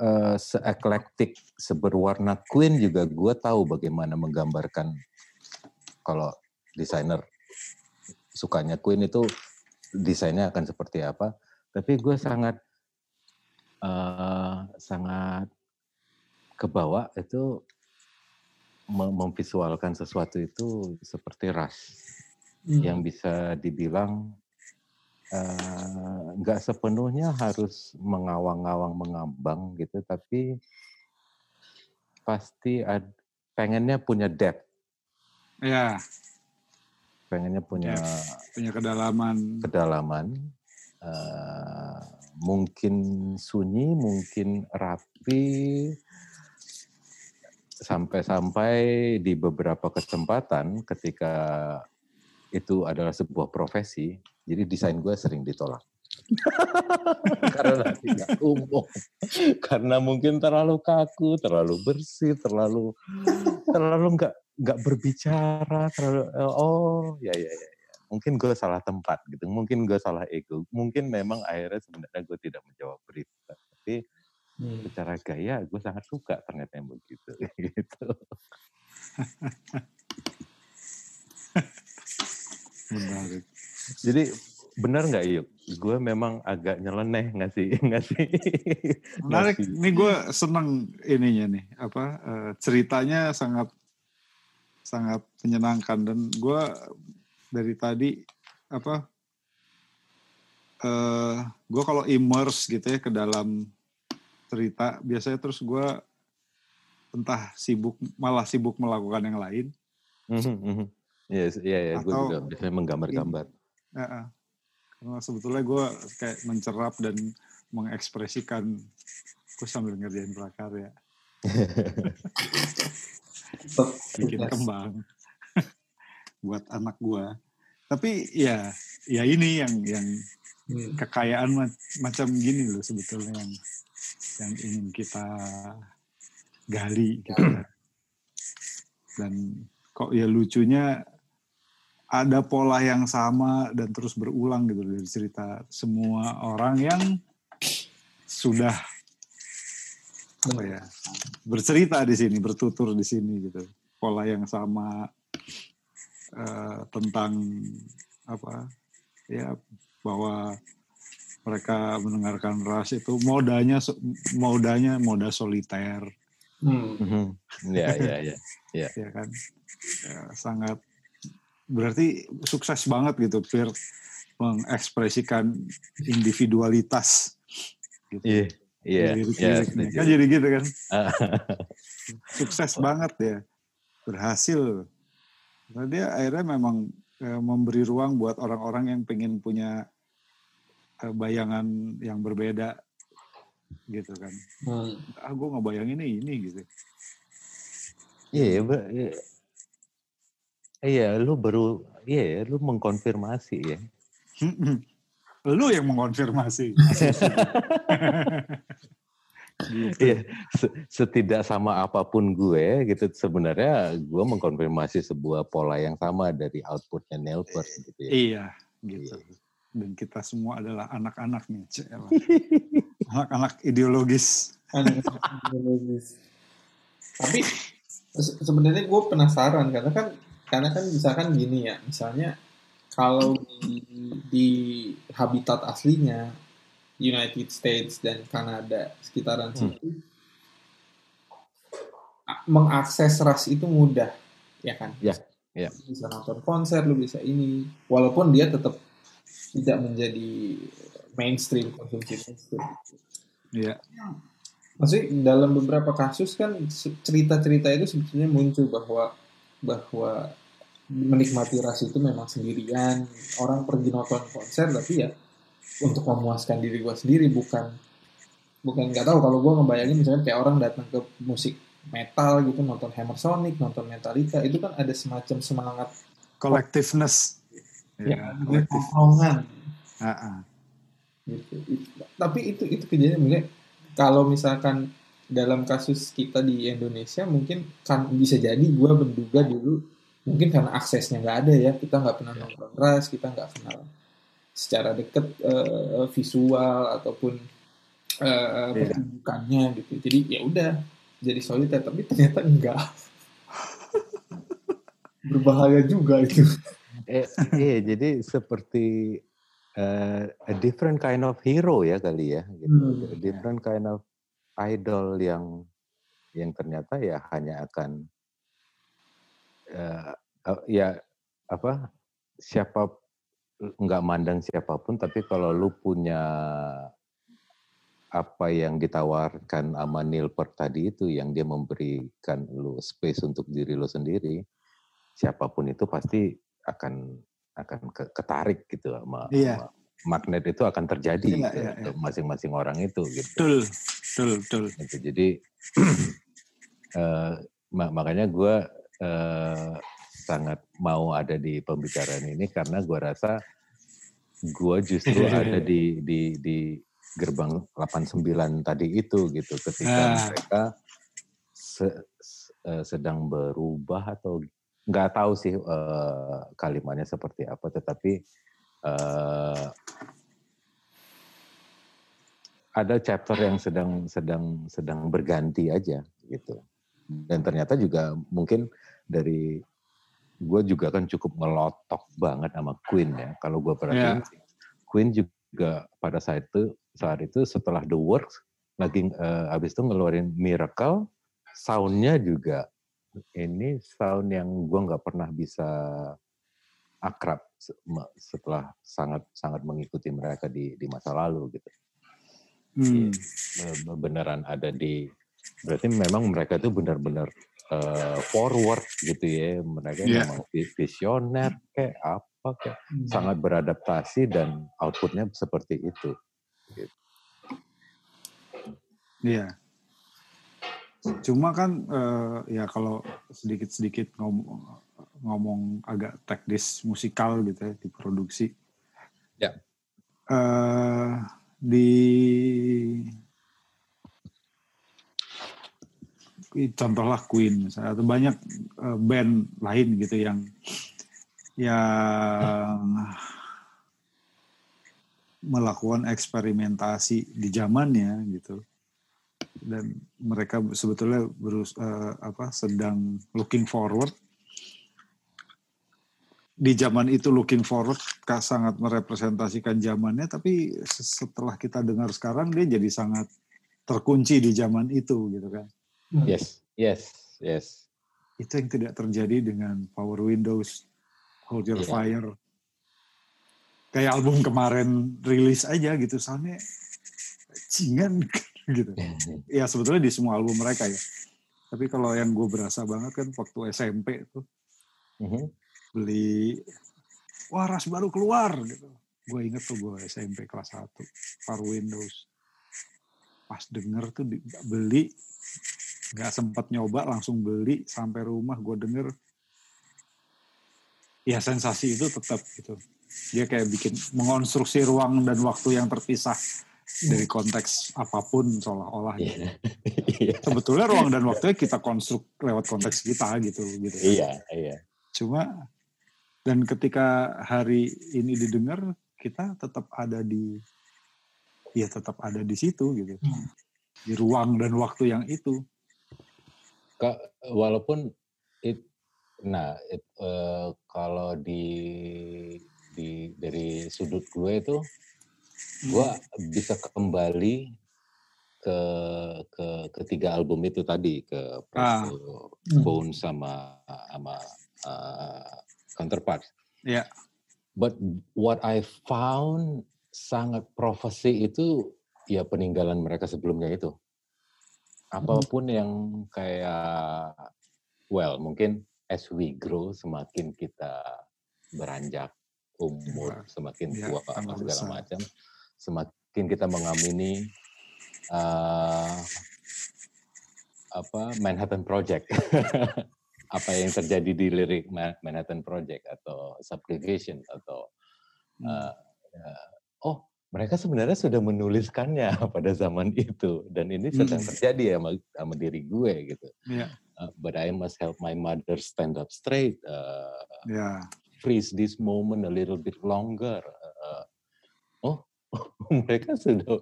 [SPEAKER 2] uh, seeklektik seberwarna Queen juga gue tahu bagaimana menggambarkan kalau desainer sukanya Queen itu desainnya akan seperti apa. Tapi gue sangat uh, sangat kebawa itu memvisualkan sesuatu itu seperti ras hmm. yang bisa dibilang eh, nggak uh, sepenuhnya harus mengawang-awang mengambang gitu tapi pasti ad, pengennya punya depth.
[SPEAKER 1] Ya
[SPEAKER 2] pengennya punya
[SPEAKER 1] punya kedalaman.
[SPEAKER 2] kedalaman uh, mungkin sunyi mungkin rapi sampai-sampai di beberapa kesempatan ketika itu adalah sebuah profesi, jadi desain gue sering ditolak. [LAUGHS] karena tidak umum, karena mungkin terlalu kaku, terlalu bersih, terlalu terlalu nggak nggak berbicara, terlalu oh ya ya ya, mungkin gue salah tempat gitu, mungkin gue salah ego, mungkin memang akhirnya sebenarnya gue tidak menjawab berita, tapi Hmm. Secara gaya gue sangat suka ternyata yang begitu. [LAUGHS] gitu. Menarik. Jadi benar nggak yuk? Gue memang agak nyeleneh ngasih [LAUGHS] ngasih.
[SPEAKER 1] Menarik. Ngasih. Ini gue seneng ininya nih apa uh, ceritanya sangat sangat menyenangkan dan gue dari tadi apa uh, eh, gue kalau immerse gitu ya ke dalam cerita. Biasanya terus gue entah sibuk malah sibuk melakukan yang lain.
[SPEAKER 2] Iya, iya, ya, gue juga biasanya menggambar-gambar.
[SPEAKER 1] Ya, karena sebetulnya gue kayak mencerap dan mengekspresikan aku sambil ngerjain prakarya. [LAUGHS] Bikin kembang [LAUGHS] buat anak gua. Tapi ya ya ini yang yang hmm. kekayaan macam gini loh sebetulnya yang yang ingin kita gali gitu ya. dan kok ya lucunya ada pola yang sama dan terus berulang gitu dari cerita semua orang yang sudah apa ya bercerita di sini bertutur di sini gitu pola yang sama uh, tentang apa ya bahwa mereka mendengarkan ras itu modanya modanya moda soliter
[SPEAKER 2] hmm. ya [LAUGHS] ya ya ya
[SPEAKER 1] ya kan ya, sangat berarti sukses banget gitu Fir mengekspresikan individualitas
[SPEAKER 2] gitu. Iya. Iya.
[SPEAKER 1] Yeah, yeah, kan jadi gitu kan. [LAUGHS] sukses banget ya. Berhasil. Nah, dia akhirnya memang eh, memberi ruang buat orang-orang yang pengen punya bayangan yang berbeda gitu kan. Hmm. Ah gue ngebayangin ini ini gitu.
[SPEAKER 2] Iya, yeah, Iya, lu baru iya, lu mengkonfirmasi ya.
[SPEAKER 1] lu yang mengkonfirmasi. [LAUGHS]
[SPEAKER 2] gitu. Iya, setidak sama apa pun gue gitu sebenarnya gue mengkonfirmasi sebuah pola yang sama dari outputnya Nelpers gitu ya.
[SPEAKER 1] Iya, gitu. Iya. Dan kita semua adalah anak-anak nih, [LAUGHS] anak-anak ideologis. Anak ideologis.
[SPEAKER 3] Tapi sebenarnya gue penasaran karena kan karena kan misalkan gini ya misalnya kalau di, di habitat aslinya United States dan Kanada sekitaran hmm. situ mengakses ras itu mudah ya kan
[SPEAKER 2] ya ya
[SPEAKER 3] bisa nonton konser lu bisa ini walaupun dia tetap tidak menjadi mainstream konsumsi musik
[SPEAKER 1] ya
[SPEAKER 3] maksudnya dalam beberapa kasus kan cerita-cerita itu sebetulnya muncul bahwa bahwa menikmati ras itu memang sendirian. Orang pergi nonton konser tapi ya untuk memuaskan diri gue sendiri bukan bukan nggak tahu. Kalau gue ngebayangin misalnya kayak orang datang ke musik metal gitu nonton Hammer Sonic nonton Metallica itu kan ada semacam semangat
[SPEAKER 1] collectiveness
[SPEAKER 3] ya, ya tongkrongan uh -uh. gitu. tapi itu itu kejadian kalau misalkan dalam kasus kita di Indonesia mungkin kan bisa jadi gue menduga dulu mungkin karena aksesnya nggak ada ya. Kita nggak pernah nonton ras kita nggak kenal secara deket uh, visual ataupun uh, pertunjukannya gitu. Jadi ya udah jadi soliter tapi ternyata enggak [LAUGHS] berbahaya juga itu
[SPEAKER 2] eh, iya jadi seperti uh, a different kind of hero ya kali ya gitu. hmm. a different kind of idol yang yang ternyata ya hanya akan uh, ya apa siapa nggak mandang siapa pun tapi kalau lu punya apa yang ditawarkan sama Nilper tadi itu yang dia memberikan lu space untuk diri lu sendiri siapa pun itu pasti akan akan ketarik gitu sama,
[SPEAKER 1] iya.
[SPEAKER 2] sama magnet itu akan terjadi iya, gitu, iya, iya. masing-masing orang itu gitu.
[SPEAKER 1] Betul, betul, betul.
[SPEAKER 2] Gitu. Jadi [CLEARS THROAT] uh, makanya gue uh, sangat mau ada di pembicaraan ini karena gue rasa gue justru [LAUGHS] ada di di di gerbang 89 tadi itu gitu ketika ah. mereka se, se, eh, sedang berubah atau nggak tahu sih uh, kalimatnya seperti apa tetapi uh, ada chapter yang sedang sedang sedang berganti aja gitu dan ternyata juga mungkin dari gue juga kan cukup ngelotok banget sama Queen ya. Kalau gue perhatiin, yeah. Queen juga pada saat itu saat itu setelah The Works lagi uh, abis itu ngeluarin Miracle, soundnya juga ini sound yang gue nggak pernah bisa akrab setelah sangat sangat mengikuti mereka di di masa lalu gitu. Hmm. Beneran ada di berarti memang mereka itu benar-benar uh, forward gitu ya mereka yeah. memang visioner kayak apa kayak hmm. sangat beradaptasi dan outputnya seperti itu gitu.
[SPEAKER 1] Iya. Cuma kan uh, ya kalau sedikit-sedikit ngomong, ngomong agak teknis musikal gitu ya di produksi.
[SPEAKER 2] Ya.
[SPEAKER 1] Uh, di contohlah Queen misalnya atau banyak uh, band lain gitu yang yang melakukan eksperimentasi di zamannya gitu dan mereka sebetulnya berus uh, apa sedang looking forward. Di zaman itu looking forward sangat merepresentasikan zamannya. Tapi setelah kita dengar sekarang dia jadi sangat terkunci di zaman itu gitu kan.
[SPEAKER 2] Yes yes yes.
[SPEAKER 1] Itu yang tidak terjadi dengan Power Windows Hold Your yeah. Fire. Kayak album kemarin rilis aja gitu. Soalnya cingan gitu. Ya sebetulnya di semua album mereka ya. Tapi kalau yang gue berasa banget kan waktu SMP tuh mm-hmm. beli wah ras baru keluar gitu. Gue inget tuh gue SMP kelas 1 Power Windows. Pas denger tuh beli nggak sempat nyoba langsung beli sampai rumah gue denger. Ya sensasi itu tetap gitu. Dia kayak bikin mengonstruksi ruang dan waktu yang terpisah dari konteks apa pun seolah-olah gitu. [LAUGHS] Yeah. Sebetulnya ruang dan waktunya kita konstruk lewat konteks kita gitu gitu.
[SPEAKER 2] Iya, iya.
[SPEAKER 1] Cuma dan ketika hari ini didengar kita tetap ada di ya tetap ada di situ gitu. Hmm. Di ruang dan waktu yang itu.
[SPEAKER 2] Kak, walaupun it, nah it, uh, kalau di di dari sudut gue itu gue hmm. bisa kembali ke ke ketiga album itu tadi ke ah. Bone sama sama uh, Counterpart.
[SPEAKER 1] Ya. Yeah.
[SPEAKER 2] But what I found sangat profesi itu ya peninggalan mereka sebelumnya itu. Apa pun hmm. yang kayak well mungkin as we grow semakin kita beranjak umur semakin ya, tua apa segala macam semakin kita mengamini uh, apa Manhattan Project [LAUGHS] apa yang terjadi di lirik Manhattan Project atau Subjugation atau uh, uh, oh mereka sebenarnya sudah menuliskannya [LAUGHS] pada zaman itu dan ini sedang hmm. terjadi ya sama, sama diri gue gitu.
[SPEAKER 1] Yeah.
[SPEAKER 2] Uh, but I must help my mother stand up straight. Uh,
[SPEAKER 1] yeah
[SPEAKER 2] freeze this moment a little bit longer. Uh, oh, [LAUGHS] mereka sudah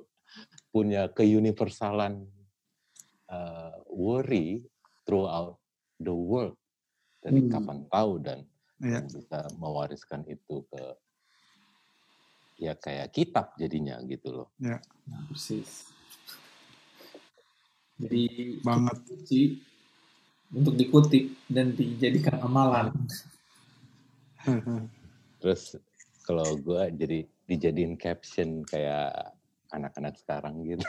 [SPEAKER 2] punya keuniversalan uh, worry throughout the world. Dari hmm. kapan tahu dan yeah. bisa mewariskan itu ke ya kayak kitab jadinya gitu loh.
[SPEAKER 1] Ya,
[SPEAKER 3] nah, persis. Jadi
[SPEAKER 1] banget
[SPEAKER 3] sih untuk dikutip dan dijadikan amalan. [LAUGHS]
[SPEAKER 2] Terus kalau gue jadi dijadiin caption kayak anak-anak sekarang gitu.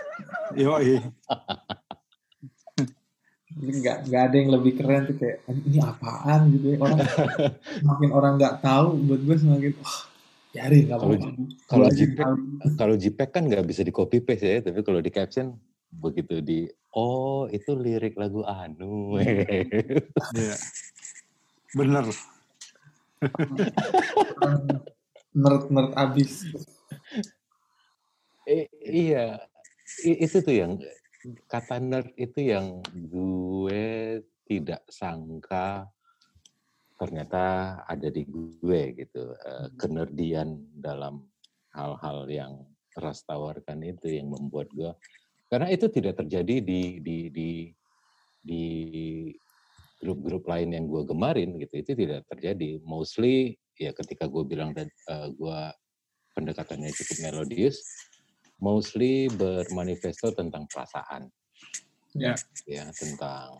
[SPEAKER 2] [LAUGHS]
[SPEAKER 1] Yo,
[SPEAKER 3] nggak nggak ada yang lebih keren tuh kayak ini apaan? gitu ya. Orang [LAUGHS] semakin orang nggak tahu buat gue semakin wah oh, biarin nggak
[SPEAKER 2] kalau kalau JPEG kalau JPEG kan nggak bisa di copy paste ya tapi kalau di caption begitu di oh itu lirik lagu anu.
[SPEAKER 1] Yeah. bener [LAUGHS]
[SPEAKER 3] nerd-nerd abis.
[SPEAKER 2] Eh, iya, itu tuh yang kata nerd itu yang gue tidak sangka ternyata ada di gue gitu uh, kenerdian dalam hal-hal yang ras tawarkan itu yang membuat gue. Karena itu tidak terjadi di di di di grup-grup lain yang gue gemarin gitu itu tidak terjadi. Mostly ya ketika gue bilang uh, eh, gue pendekatannya cukup melodius mostly bermanifesto tentang perasaan.
[SPEAKER 1] Ya.
[SPEAKER 2] Ya tentang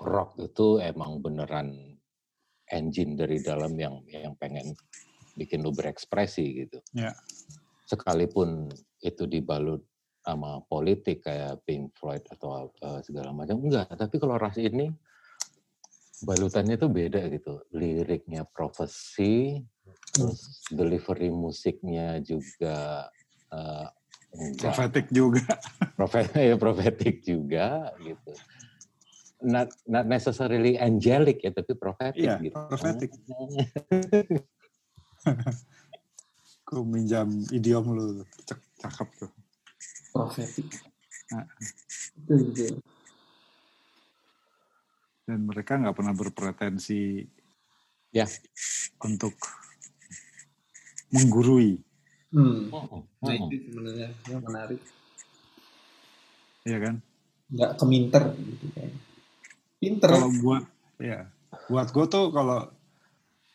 [SPEAKER 2] rock itu emang beneran engine dari dalam yang yang pengen bikin lu berekspresi gitu.
[SPEAKER 1] Ya.
[SPEAKER 2] Sekalipun itu dibalut sama politik kayak Pink Floyd atau uh, segala macam enggak. Tapi kalau ras ini balutannya tuh beda gitu. Liriknya profesi, terus delivery musiknya juga uh.
[SPEAKER 1] Profetik juga.
[SPEAKER 2] Profet, [LAUGHS] ya profetik juga gitu. Not, not necessarily angelic ya, tapi profetik
[SPEAKER 1] Iya,
[SPEAKER 2] gitu.
[SPEAKER 1] profetik. [LAUGHS] Gue minjam idiom lu. Cakep tuh.
[SPEAKER 3] Profetik.
[SPEAKER 1] Nah. Dan mereka nggak pernah berpretensi
[SPEAKER 2] Ya.
[SPEAKER 1] untuk menggurui.
[SPEAKER 3] Hmm.
[SPEAKER 2] Mm-mm,
[SPEAKER 3] Nah
[SPEAKER 2] mm-mm.
[SPEAKER 3] itu sebenarnya yang menarik.
[SPEAKER 1] Iya kan?
[SPEAKER 3] Nggak keminter gitu kan. Pinter.
[SPEAKER 1] Kalau buat ya, buat gue tuh kalau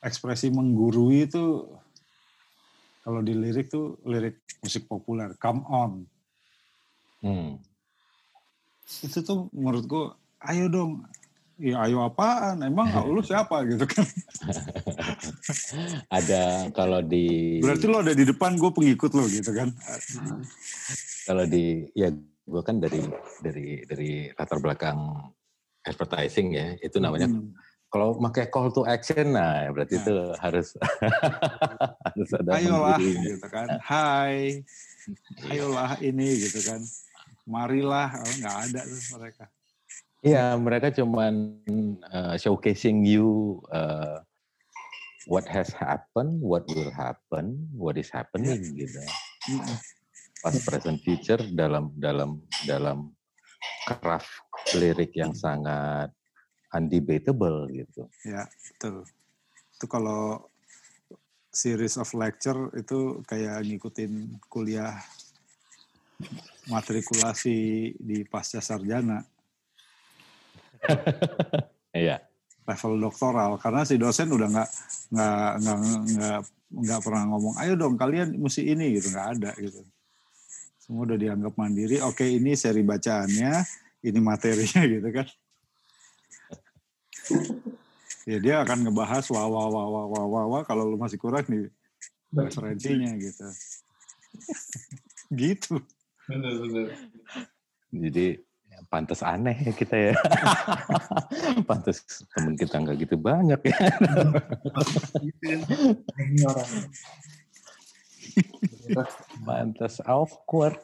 [SPEAKER 1] ekspresi menggurui itu kalau di lirik tuh lirik musik populer, come on.
[SPEAKER 2] Hmm.
[SPEAKER 1] Itu tuh menurut gue, ayo dong. Ya ayo apaan? Emang [LAUGHS] lu siapa gitu kan? [LAUGHS]
[SPEAKER 2] Ada kalau di
[SPEAKER 1] Berarti lo ada di depan, gue pengikut lo gitu kan?
[SPEAKER 3] Nah, [LAUGHS]
[SPEAKER 2] kalau di ya gue kan dari dari dari latar belakang advertising ya itu namanya
[SPEAKER 1] Hmm.
[SPEAKER 2] kalau pakai call to action nah berarti
[SPEAKER 1] Nah.
[SPEAKER 2] itu harus harus ada
[SPEAKER 1] Ayolah
[SPEAKER 2] menggurui.
[SPEAKER 1] gitu kan. Hai, ayolah ini gitu kan. Marilah, oh, nggak ada tuh mereka.
[SPEAKER 2] Iya, mereka cuman uh, showcasing you uh, what has happened, what will happen, what is happening gitu.
[SPEAKER 1] Mm-mm.
[SPEAKER 2] Past, present, future dalam dalam dalam craft lirik yang sangat undebatable gitu.
[SPEAKER 1] Ya, betul. Itu kalau series of lecture itu kayak ngikutin kuliah matrikulasi di pasca sarjana [LAUGHS]
[SPEAKER 2] Iya.
[SPEAKER 1] level doktoral. Karena si dosen udah nggak nggak nggak nggak nggak pernah ngomong ayo dong kalian mesti ini gitu. Nggak ada gitu. Semua udah dianggap mandiri. Oke ini seri bacaannya ini materinya [LAUGHS] gitu kan. Ya dia akan ngebahas wah wah wah wah wah wah, wah kalau lu masih kurang nih referensinya gitu. [LAUGHS] Gitu.
[SPEAKER 3] Bener bener.
[SPEAKER 2] Jadi pantas aneh ya kita ya. [LAUGHS] pantas temen kita nggak gitu banyak ya. [LAUGHS] Pantas awkward.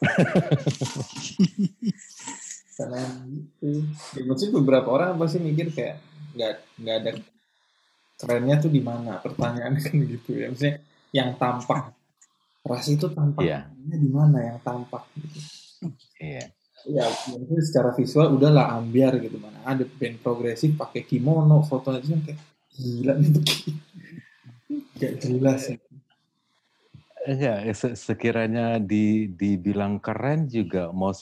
[SPEAKER 3] Karena gitu. Ya, maksudnya beberapa orang pasti mikir kayak nggak nggak ada kerennya tuh di mana pertanyaannya kan gitu ya maksudnya yang tampak ras itu tampaknya
[SPEAKER 2] Iya.
[SPEAKER 3] di mana yang tampak gitu
[SPEAKER 2] Iya.
[SPEAKER 3] Ya mungkin secara visual udahlah ambiar gitu mana ada band progresif pakai kimono fotonya itu kan kayak gila nih begini gak jelas ya.
[SPEAKER 2] Se- sekiranya di dibilang keren juga mau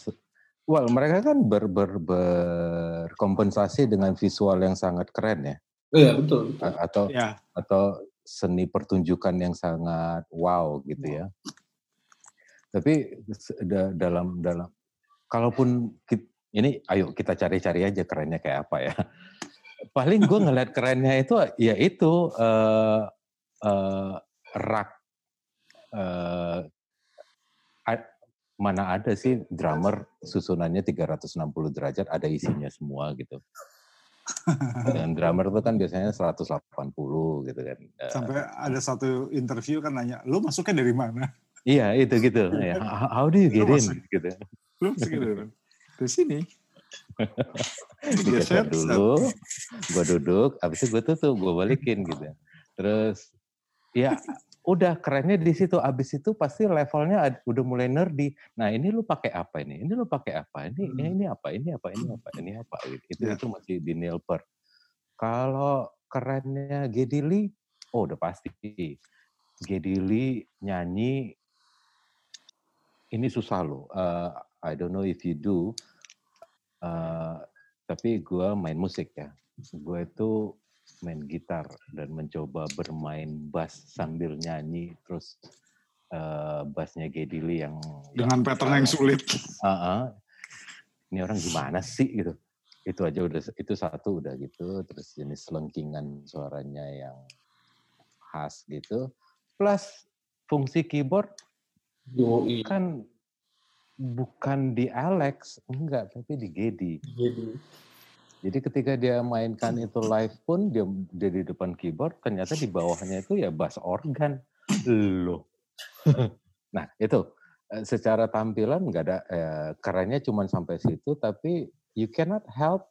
[SPEAKER 2] well mereka kan ber, ber, berkompensasi dengan visual yang sangat keren ya
[SPEAKER 3] Oh, iya betul, betul.
[SPEAKER 2] A- atau
[SPEAKER 1] ya
[SPEAKER 2] atau seni pertunjukan yang sangat wow gitu ya. Tapi da- dalam dalam kalaupun kit- ini ayo kita cari-cari aja kerennya kayak apa ya. Paling gue ngeliat kerennya itu ya itu eh eh, rak eh, a- mana ada sih drummer susunannya 360 derajat ada isinya semua gitu. Dan drummer itu kan biasanya 180 gitu kan.
[SPEAKER 1] Sampai ada satu interview kan nanya lu masuknya dari mana
[SPEAKER 2] Iya itu gitu. Ya, how, do you get in? Gitu.
[SPEAKER 1] Dari mana dari sini Geser,
[SPEAKER 2] dulu, gue duduk, habis itu gue tutup, gue balikin gitu. Terus ya udah kerennya di situ. Abis itu pasti levelnya udah mulai nerdy. Nah ini lu pakai apa ini? Ini lu pakai apa? Ini
[SPEAKER 1] Hmm.
[SPEAKER 2] ini apa? Ini apa? Ini apa? Ini apa? Gitu. Itu
[SPEAKER 1] Ya.
[SPEAKER 2] itu masih di nail per. Kalau kerennya Geddy Lee, oh udah pasti. Geddy Lee nyanyi ini susah loh. Uh, I don't know if you do. Uh, tapi gue main musik ya. Gue itu main gitar dan mencoba bermain bass sambil nyanyi. Terus uh, bassnya Geddy Lee yang
[SPEAKER 1] dengan pattern yang sulit
[SPEAKER 2] Ah, ah. ini orang gimana sih gitu. Itu aja udah itu satu udah gitu. Terus jenis lengkingan suaranya yang khas gitu. Plus fungsi keyboard
[SPEAKER 3] Yoi.
[SPEAKER 2] kan bukan di Alex, enggak, tapi di Gedi.
[SPEAKER 3] Jadi
[SPEAKER 2] Jadi ketika dia mainkan itu live pun dia dia di depan keyboard, ternyata di bawahnya itu ya bass organ. Loh. [LAUGHS] nah, itu eh, secara tampilan nggak ada eh, kerennya cuma sampai situ tapi you cannot help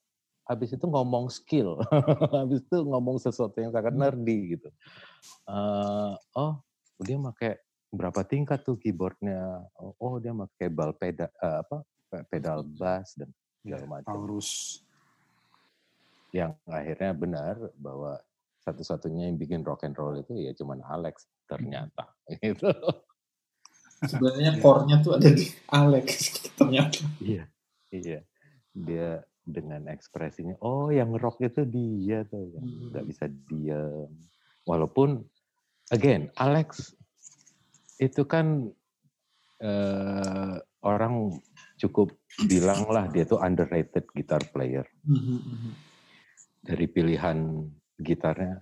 [SPEAKER 2] habis itu ngomong skill [LAUGHS] habis itu ngomong sesuatu yang sangat nerdy gitu uh, oh dia pakai berapa tingkat tuh keyboardnya? Oh, oh dia pakai bal pedal uh, apa pedal bass dan segala
[SPEAKER 1] Ya,
[SPEAKER 2] macam
[SPEAKER 1] Taurus.
[SPEAKER 2] yang akhirnya benar bahwa satu-satunya yang bikin rock and roll itu ya cuman Alex ternyata [LAUGHS] gitu.
[SPEAKER 3] Sebenarnya core-nya tuh ada di Alex [LAUGHS] ternyata.
[SPEAKER 2] iya iya. Dia dengan ekspresinya oh yang rock itu dia tuh yang
[SPEAKER 3] Hmm.
[SPEAKER 2] nggak bisa diam walaupun again Alex itu kan eh, orang cukup bilang lah dia tuh underrated guitar player dari pilihan gitarnya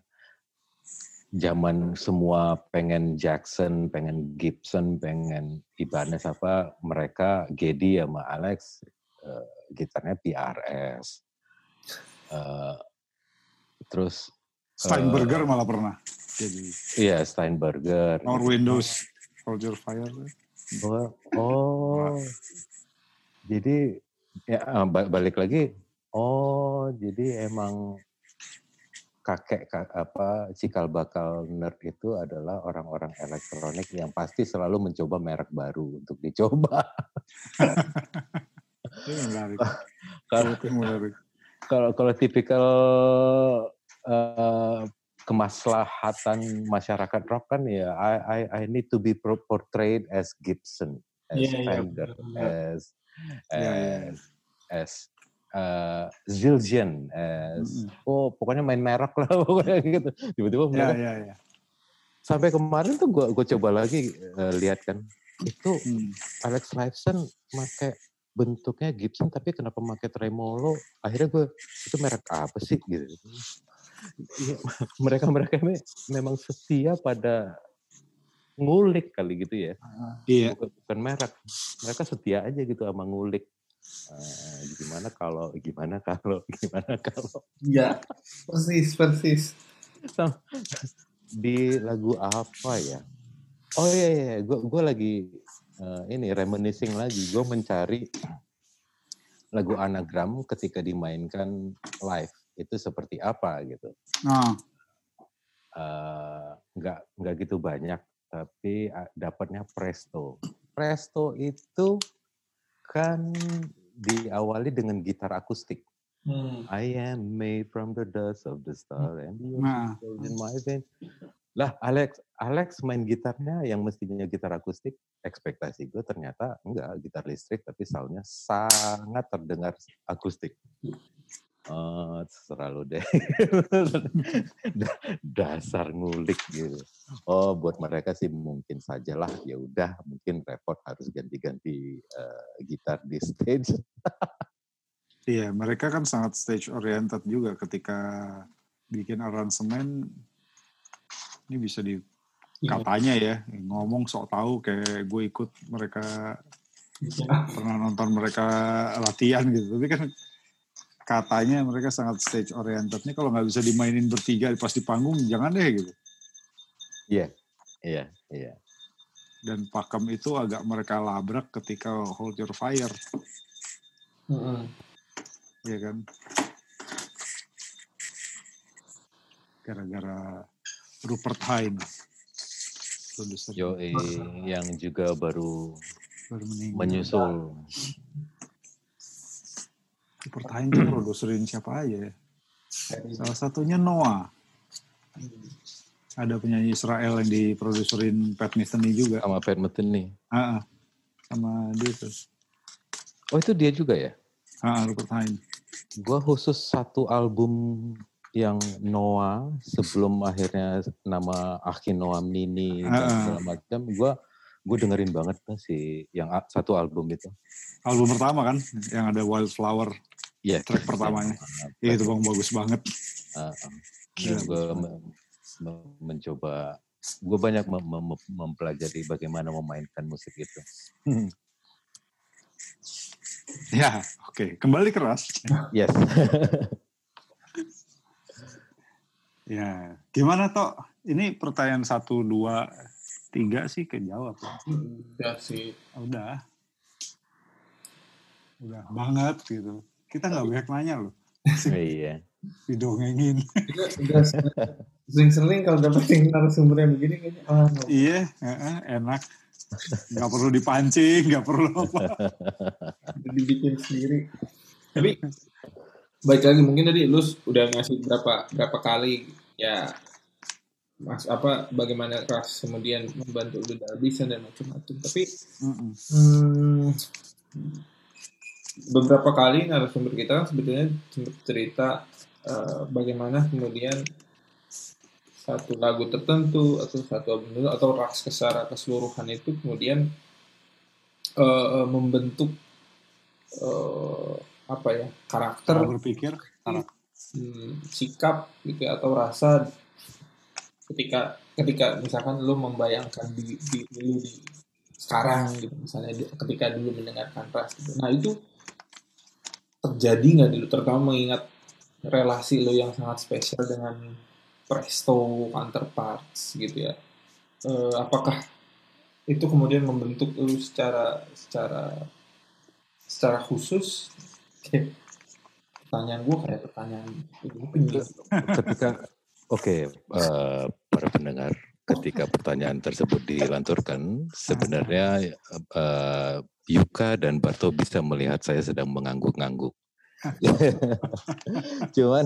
[SPEAKER 2] zaman semua pengen Jackson, pengen Gibson, pengen Ibanez apa mereka Gedi sama Alex eh, gitarnya PRS. Eh, terus
[SPEAKER 1] Steinberger malah pernah. Jadi
[SPEAKER 2] iya Steinberger.
[SPEAKER 1] Power Windows, Soldier Fire.
[SPEAKER 2] Oh, jadi ya ba- balik lagi. Oh, jadi emang kakek ka- apa cikal bakal nerd itu adalah orang-orang elektronik yang pasti selalu mencoba merek baru untuk dicoba. Kalau kalau kalau tipikal eh, kemaslahatan masyarakat rock kan ya I I, I need to be portrayed as Gibson, as
[SPEAKER 3] Iya, iya,
[SPEAKER 2] Fender, as
[SPEAKER 1] Iya, iya.
[SPEAKER 2] as as uh, Zildjian, as
[SPEAKER 1] Mm-mm.
[SPEAKER 2] oh pokoknya main merek lah [LAUGHS] pokoknya gitu. Tiba-tiba mereka
[SPEAKER 1] ya, ya.
[SPEAKER 2] sampai kemarin tuh gua gua coba lagi eh, lihat kan itu
[SPEAKER 1] Hmm.
[SPEAKER 2] Alex Lifeson pakai bentuknya Gibson tapi kenapa pakai tremolo akhirnya gue itu merek apa sih gitu [LAUGHS] mereka mereka ini memang setia pada ngulik kali gitu ya.
[SPEAKER 1] Iya.
[SPEAKER 2] bukan, bukan merek. Mereka setia aja gitu sama ngulik. Eh, gimana kalau gimana kalau [LAUGHS] gimana kalau.
[SPEAKER 3] Iya, persis, persis.
[SPEAKER 2] Di lagu apa ya? Oh iya iya gue gue lagi eh, ini reminiscing lagi. Gue mencari lagu anagram ketika dimainkan live itu seperti apa gitu
[SPEAKER 1] Nah,
[SPEAKER 2] Eh, nggak nggak gitu banyak tapi dapatnya presto presto itu kan diawali dengan gitar akustik
[SPEAKER 3] Hmm.
[SPEAKER 2] I am made from the dust of the star and the
[SPEAKER 1] Nah.
[SPEAKER 2] in my veins. Lah Alex Alex main gitarnya yang mestinya gitar akustik, ekspektasi gue ternyata enggak gitar listrik tapi soundnya sangat terdengar akustik. Eh, terserah lu deh. [LAUGHS] Da- Dasar ngulik gitu. Oh, buat mereka sih mungkin sajalah ya udah mungkin repot harus ganti-ganti eh, gitar di stage.
[SPEAKER 1] iya, mereka kan sangat stage oriented juga ketika bikin aransemen. Ini bisa di
[SPEAKER 3] Iya.
[SPEAKER 1] katanya ya ngomong sok tahu kayak gue ikut mereka
[SPEAKER 3] Iya.
[SPEAKER 1] pernah nonton mereka latihan gitu tapi kan katanya mereka sangat stage oriented nih kalau nggak bisa dimainin bertiga pas di panggung jangan deh gitu
[SPEAKER 2] Iya, iya, iya.
[SPEAKER 1] dan pakem itu agak mereka labrak ketika hold your fire
[SPEAKER 3] Hmm.
[SPEAKER 1] ya kan gara-gara Rupert Hines produser
[SPEAKER 2] Yo, yang juga baru
[SPEAKER 1] baru meninggal
[SPEAKER 2] menyusul.
[SPEAKER 1] Hines tuh produserin siapa aja ya salah satunya Noah ada penyanyi Israel yang diproduserin Pat Metheny juga
[SPEAKER 2] sama Pat Metheny.
[SPEAKER 1] Ah, sama dia tuh
[SPEAKER 2] Oh itu dia juga ya?
[SPEAKER 1] ah, Rupert Hines
[SPEAKER 2] Gua khusus satu album yang Noah sebelum akhirnya nama Aki Noah Mini dan segala macam. Gua gue dengerin banget tuh si yang satu album itu.
[SPEAKER 1] album pertama kan yang ada Wildflower
[SPEAKER 2] Iya.
[SPEAKER 1] track pertamanya ya, itu bang bagus banget Gila,
[SPEAKER 2] gue mencoba gue banyak mem- mem- mempelajari bagaimana memainkan musik itu.
[SPEAKER 1] ya oke kembali keras
[SPEAKER 2] yes. [LAUGHS]
[SPEAKER 1] ya gimana toh ini pertanyaan satu dua tiga sih kejawab ya.
[SPEAKER 3] Udah sih.
[SPEAKER 1] Udah. Udah banget gitu. Kita nggak banyak nanya loh. [LAUGHS]
[SPEAKER 2] iya.
[SPEAKER 1] Didongengin. [LAUGHS]
[SPEAKER 3] Udah, udah sering-sering kalau dapetin narasumber yang begini kayaknya ah,
[SPEAKER 1] iya, heeh, enak. Nggak perlu dipancing, nggak perlu apa. [LAUGHS]
[SPEAKER 3] dibikin sendiri. Tapi baik lagi mungkin tadi lu udah ngasih berapa berapa kali ya mas apa bagaimana kelas kemudian membantu lu dalam desain dan macam-macam. Tapi
[SPEAKER 1] Mm-mm.
[SPEAKER 3] hmm, beberapa kali narasumber kita kan sebetulnya sempat cerita eh, bagaimana kemudian satu lagu tertentu atau satu album tertentu atau ras secara keseluruhan itu kemudian eh, membentuk eh, apa ya karakter
[SPEAKER 1] Cara berpikir, karakter.
[SPEAKER 3] hmm, sikap gitu ya, atau rasa ketika ketika misalkan lo membayangkan di di, dulu di sekarang gitu misalnya di- ketika dulu mendengarkan ras gitu. nah itu terjadi nggak dulu terutama mengingat relasi lo yang sangat spesial dengan Presto counterparts gitu ya. Eh, apakah itu kemudian membentuk lo secara secara secara khusus? Kayak pertanyaan gue kayak pertanyaan
[SPEAKER 2] ketika oke eh, para pendengar ketika pertanyaan tersebut dilanturkan sebenarnya eh, Yuka dan Barto bisa melihat saya sedang mengangguk-angguk [LAUGHS] cuman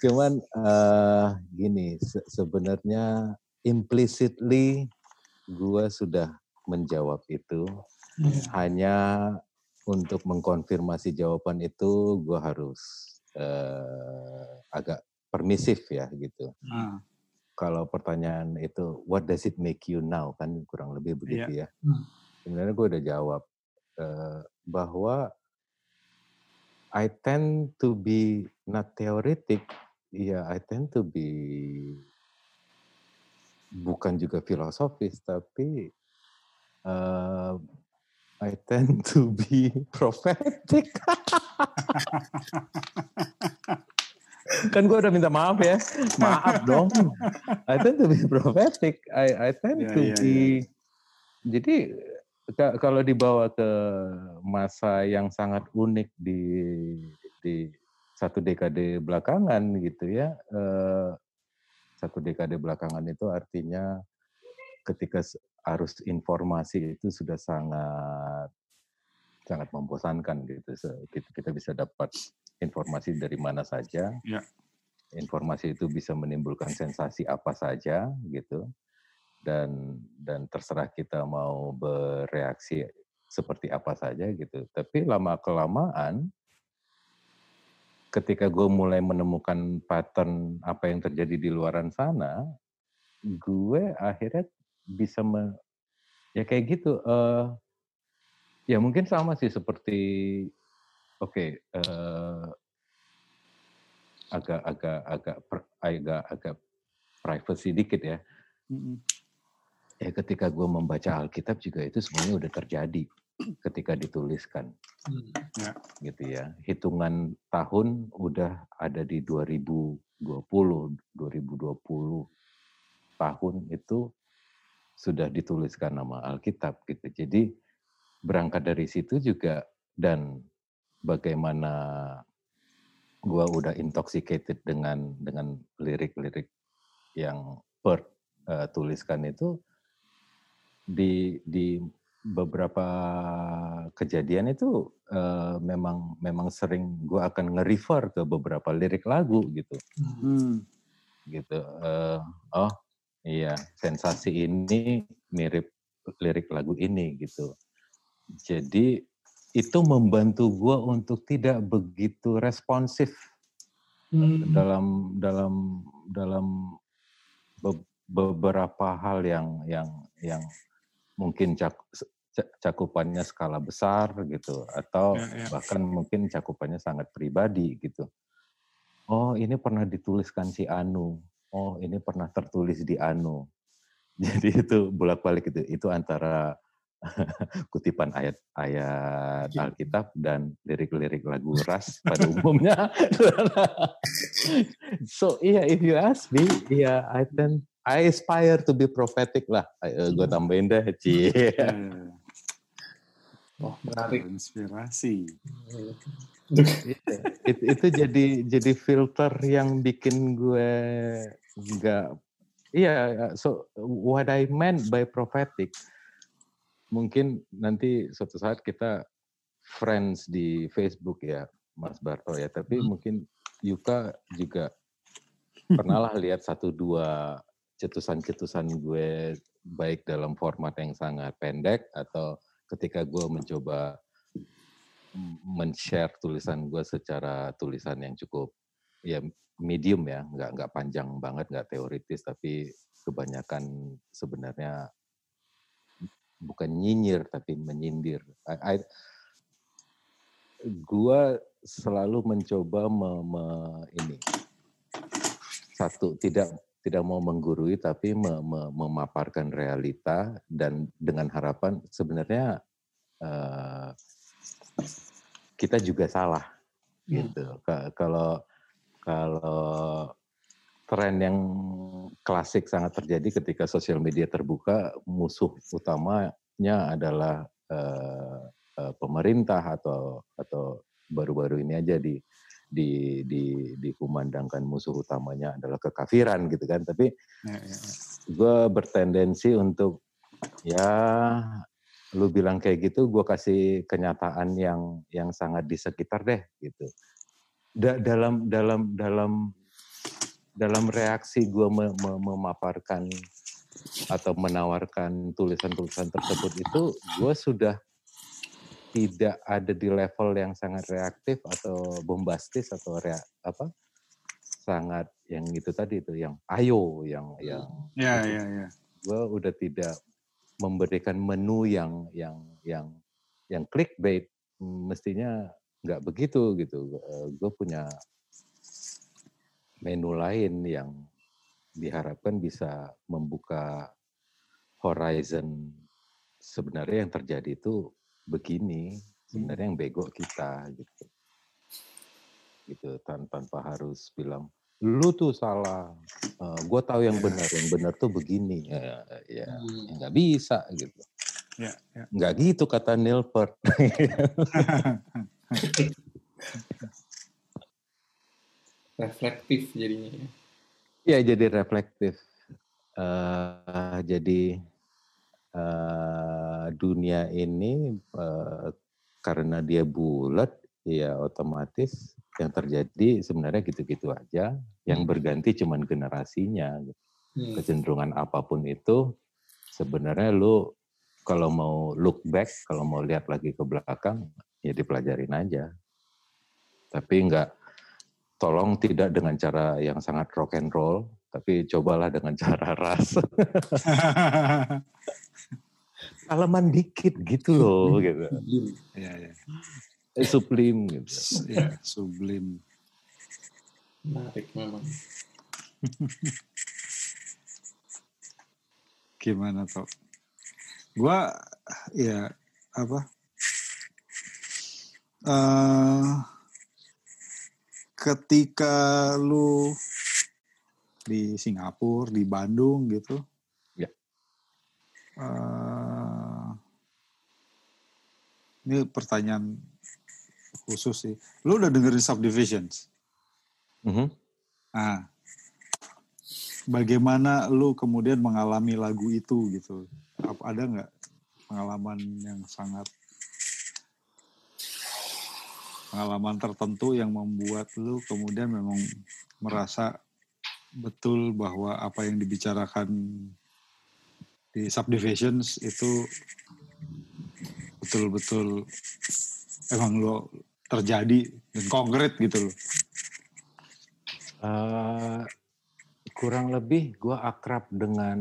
[SPEAKER 2] cuman eh, gini se- sebenarnya implicitly gua sudah menjawab itu. Hanya untuk mengkonfirmasi jawaban itu gue harus eh, agak permisif ya gitu.
[SPEAKER 1] Nah,
[SPEAKER 2] Kalau pertanyaan itu what does it make you now? kan kurang lebih begitu ya.
[SPEAKER 3] Hmm.
[SPEAKER 2] Sebenarnya gue udah jawab eh, bahwa I tend to be not theoretic, ya I tend to be bukan juga filosofis tapi eh, I tend [LAUGHS] to be prophetic. [LAUGHS] kan gue udah minta maaf ya, maaf [LAUGHS] dong. I tend to be prophetic. I I tend
[SPEAKER 1] Ya,
[SPEAKER 2] to
[SPEAKER 1] ya,
[SPEAKER 2] be. Jadi ka- kalau dibawa ke masa yang sangat unik di di satu dekade belakangan gitu ya. eh, satu dekade belakangan itu artinya ketika arus informasi itu sudah sangat sangat membosankan gitu. Kita bisa dapat informasi dari mana saja.
[SPEAKER 1] Ya.
[SPEAKER 2] Informasi itu bisa menimbulkan sensasi apa saja gitu. Dan dan terserah kita mau bereaksi seperti apa saja gitu. Tapi lama kelamaan ketika gue mulai menemukan pattern apa yang terjadi di luaran sana, gue akhirnya bisa me, ya kayak gitu. eh ya mungkin sama sih seperti oke eh, agak agak agak agak agak privacy dikit ya.
[SPEAKER 1] mm-mm.
[SPEAKER 2] Ya ketika gue membaca Alkitab juga itu semuanya udah terjadi ketika dituliskan
[SPEAKER 3] Hmm.
[SPEAKER 2] gitu ya. Hitungan tahun udah ada di 2020, 2020 tahun itu sudah dituliskan nama Alkitab gitu. Jadi berangkat dari situ juga dan bagaimana gua udah intoxicated dengan dengan lirik-lirik yang per eh, tuliskan itu di di beberapa kejadian itu eh, memang memang sering gua akan nge-refer ke beberapa lirik lagu gitu
[SPEAKER 3] Hmm.
[SPEAKER 2] Gitu. Eh, oh iya, sensasi ini mirip lirik lagu ini gitu. Jadi itu membantu gua untuk tidak begitu responsif
[SPEAKER 3] Hmm.
[SPEAKER 2] dalam dalam dalam be- beberapa hal yang yang yang mungkin cak- ca- cakupannya skala besar gitu atau
[SPEAKER 1] Ya, ya.
[SPEAKER 2] bahkan mungkin cakupannya sangat pribadi gitu. Oh, ini pernah dituliskan si Anu. Oh, ini pernah tertulis di Anu. [LAUGHS] Jadi itu bolak-balik itu. Itu antara [LAUGHS] kutipan ayat-ayat
[SPEAKER 3] Iya.
[SPEAKER 2] Alkitab dan lirik-lirik lagu ras pada [LAUGHS] umumnya. so, iya, if you ask me, yeah, I tend I aspire to be prophetic lah. Uh, gue tambahin deh, Ci. [LAUGHS]
[SPEAKER 3] Oh, menarik.
[SPEAKER 1] Inspirasi.
[SPEAKER 2] It, itu jadi jadi filter yang bikin gue nggak iya so what I meant by prophetic mungkin nanti suatu saat kita friends di Facebook ya Mas Barto ya tapi hmm. mungkin Yuka juga [LAUGHS] pernah lah lihat satu dua cetusan-cetusan gue baik dalam format yang sangat pendek atau ketika gue mencoba men-share tulisan gue secara tulisan yang cukup ya medium ya, nggak nggak panjang banget, nggak teoritis, tapi kebanyakan sebenarnya bukan nyinyir tapi menyindir. I, I, gua selalu mencoba me, me, ini satu tidak tidak mau menggurui tapi me, me, memaparkan realita dan dengan harapan sebenarnya uh, kita juga salah hmm. gitu. Kalau kalau tren yang klasik sangat terjadi ketika sosial media terbuka, musuh utamanya adalah uh, uh, pemerintah atau atau baru-baru ini aja di di di dikumandangkan musuh utamanya adalah kekafiran gitu kan tapi ya, ya, ya. gue bertendensi untuk ya lu bilang kayak gitu gue kasih kenyataan yang yang sangat di sekitar deh gitu da dalam dalam dalam dalam reaksi gue mem memaparkan atau menawarkan tulisan-tulisan tersebut itu gue sudah tidak ada di level yang sangat reaktif atau bombastis atau rea, apa sangat yang itu tadi itu yang ayo yang yang
[SPEAKER 1] ya ya ya.
[SPEAKER 2] Gue udah tidak memberikan menu yang yang yang yang clickbait mestinya nggak begitu gitu. Gue punya menu lain yang diharapkan bisa membuka horizon sebenarnya yang terjadi itu begini sebenarnya yang bego kita gitu. Gitu tanpa harus bilang lu tuh salah uh, gue tahu yang benar yang benar tuh begini. Ya ya hmm. nggak bisa gitu. Ya, ya. nggak gitu kata Nilpert. [LAUGHS]
[SPEAKER 3] Reflektif jadinya ya.
[SPEAKER 2] Ya jadi reflektif. Uh, jadi uh, dunia ini uh, karena dia bulat ya otomatis yang terjadi sebenarnya gitu-gitu aja yang hmm. berganti cuman generasinya hmm. kecenderungan apa pun itu sebenarnya lu kalau mau look back kalau mau lihat lagi ke belakang ya dipelajarin aja tapi enggak tolong tidak dengan cara yang sangat rock and roll tapi cobalah dengan [LAUGHS] cara ras [LAUGHS] Alaman dikit gitu loh gitu.
[SPEAKER 1] Ya, ya.
[SPEAKER 2] Eh, sublim gitu.
[SPEAKER 1] Ya, sublim.
[SPEAKER 3] Menarik memang.
[SPEAKER 1] Gimana toh? Gua ya apa? Uh, ketika lu di Singapura, di Bandung gitu, Uh, ini pertanyaan khusus sih. Lu udah dengerin Subdivisions? Mm -hmm. Nah, bagaimana lu kemudian mengalami lagu itu gitu? Apa ada nggak pengalaman yang sangat pengalaman tertentu yang membuat lu kemudian memang merasa betul bahwa apa yang dibicarakan di subdivisions itu betul-betul emang lo terjadi dan konkret gitu loh.
[SPEAKER 2] Uh, kurang lebih gue akrab dengan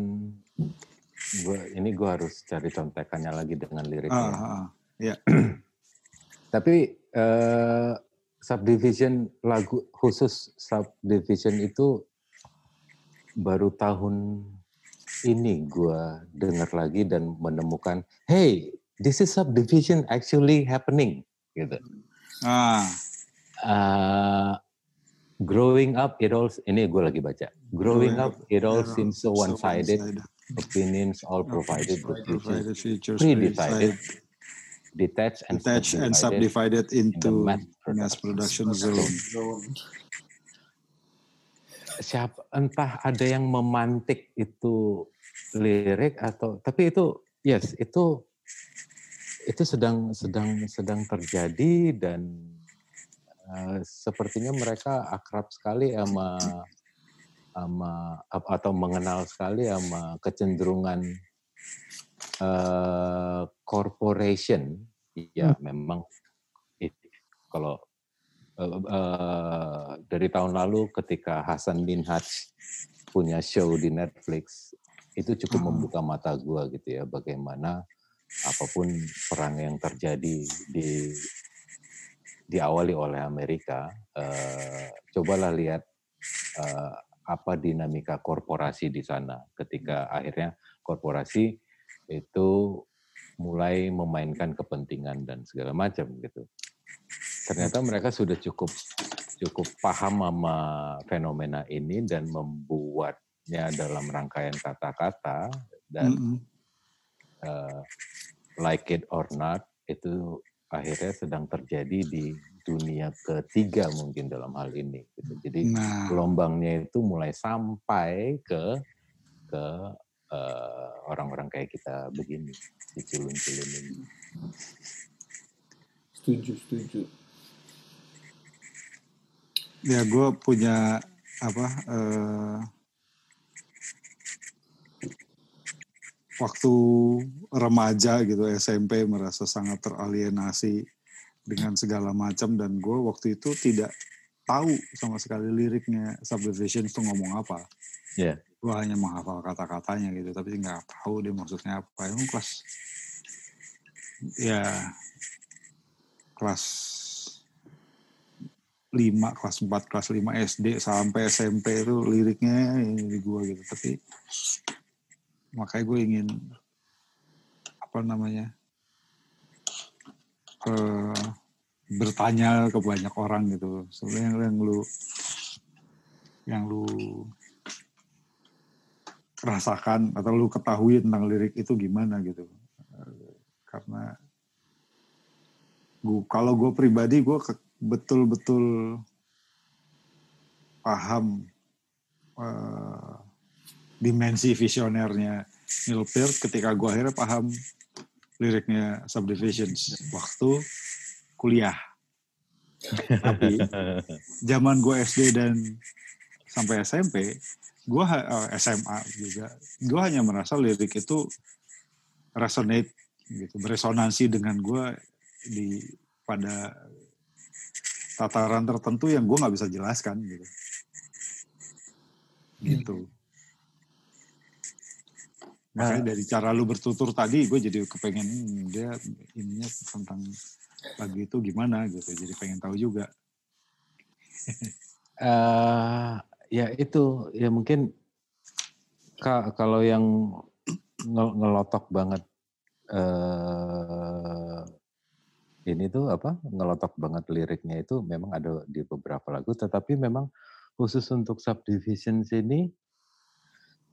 [SPEAKER 2] gue ini gue harus cari contekannya lagi dengan liriknya. Uh, uh,
[SPEAKER 1] ya. [CLEARS THROAT]
[SPEAKER 2] Tapi uh, subdivision lagu khusus subdivision itu baru tahun ini gue dengar lagi dan menemukan, hey, this is subdivision actually happening, gitu. Ah. Uh, growing up it all ini gue lagi baca growing up it all seems so one-sided opinions all provided the
[SPEAKER 1] provided features
[SPEAKER 2] pre-decided detached and
[SPEAKER 1] detached and subdivided into mass production zone.
[SPEAKER 2] Siapa entah ada yang memantik itu lirik atau tapi itu yes itu itu sedang sedang sedang terjadi dan uh, sepertinya mereka akrab sekali sama sama atau mengenal sekali sama kecenderungan uh, corporation ya hmm. memang it, kalau uh, uh, dari tahun lalu ketika Hasan bin Haj punya show di Netflix itu cukup hmm. membuka mata gua gitu ya bagaimana apa pun perang yang terjadi di diawali oleh Amerika, uh, cobalah lihat uh, apa dinamika korporasi di sana ketika akhirnya korporasi itu mulai memainkan kepentingan dan segala macam gitu. Ternyata mereka sudah cukup cukup paham sama fenomena ini dan membuatnya dalam rangkaian kata-kata dan mm -hmm. uh, like it or not itu akhirnya sedang terjadi di dunia ketiga mungkin dalam hal ini. Gitu. Jadi nah. gelombangnya itu mulai sampai ke ke uh, orang-orang kayak kita begini, di culun-culun ini.
[SPEAKER 3] Setuju, setuju.
[SPEAKER 1] Ya, gue punya apa? Uh, waktu remaja gitu SMP merasa sangat teralienasi dengan segala macam dan gue waktu itu tidak tahu sama sekali liriknya Subdivision itu ngomong apa.
[SPEAKER 2] Yeah.
[SPEAKER 1] Gue hanya menghafal kata-katanya gitu tapi nggak tahu dia maksudnya apa. Emang kelas ya kelas 5, kelas 4, kelas 5 SD sampai SMP itu liriknya ini di gue gitu. Tapi makanya gue ingin apa namanya uh, bertanya ke banyak orang gitu. Sebenarnya yang lu yang lu rasakan atau lu ketahui tentang lirik itu gimana gitu. Karena gue kalau gue pribadi gue betul-betul paham uh, dimensi visionernya Neil Peart ketika gue akhirnya paham liriknya Subdivisions waktu kuliah. Tapi zaman gue SD dan sampai SMP, gue eh, SMA juga, gue hanya merasa lirik itu resonate gitu, beresonansi dengan gue di pada tataran tertentu yang gue nggak bisa jelaskan gitu. Gitu. Makanya nah. dari cara lu bertutur tadi, gue jadi kepengen dia ininya tentang lagu itu gimana gitu. Jadi pengen tahu juga.
[SPEAKER 2] uh, [LAUGHS] ya itu, ya mungkin ka, kalau yang ngel ngelotok banget uh, ini tuh apa ngelotok banget liriknya itu memang ada di beberapa lagu, tetapi memang khusus untuk subdivisions ini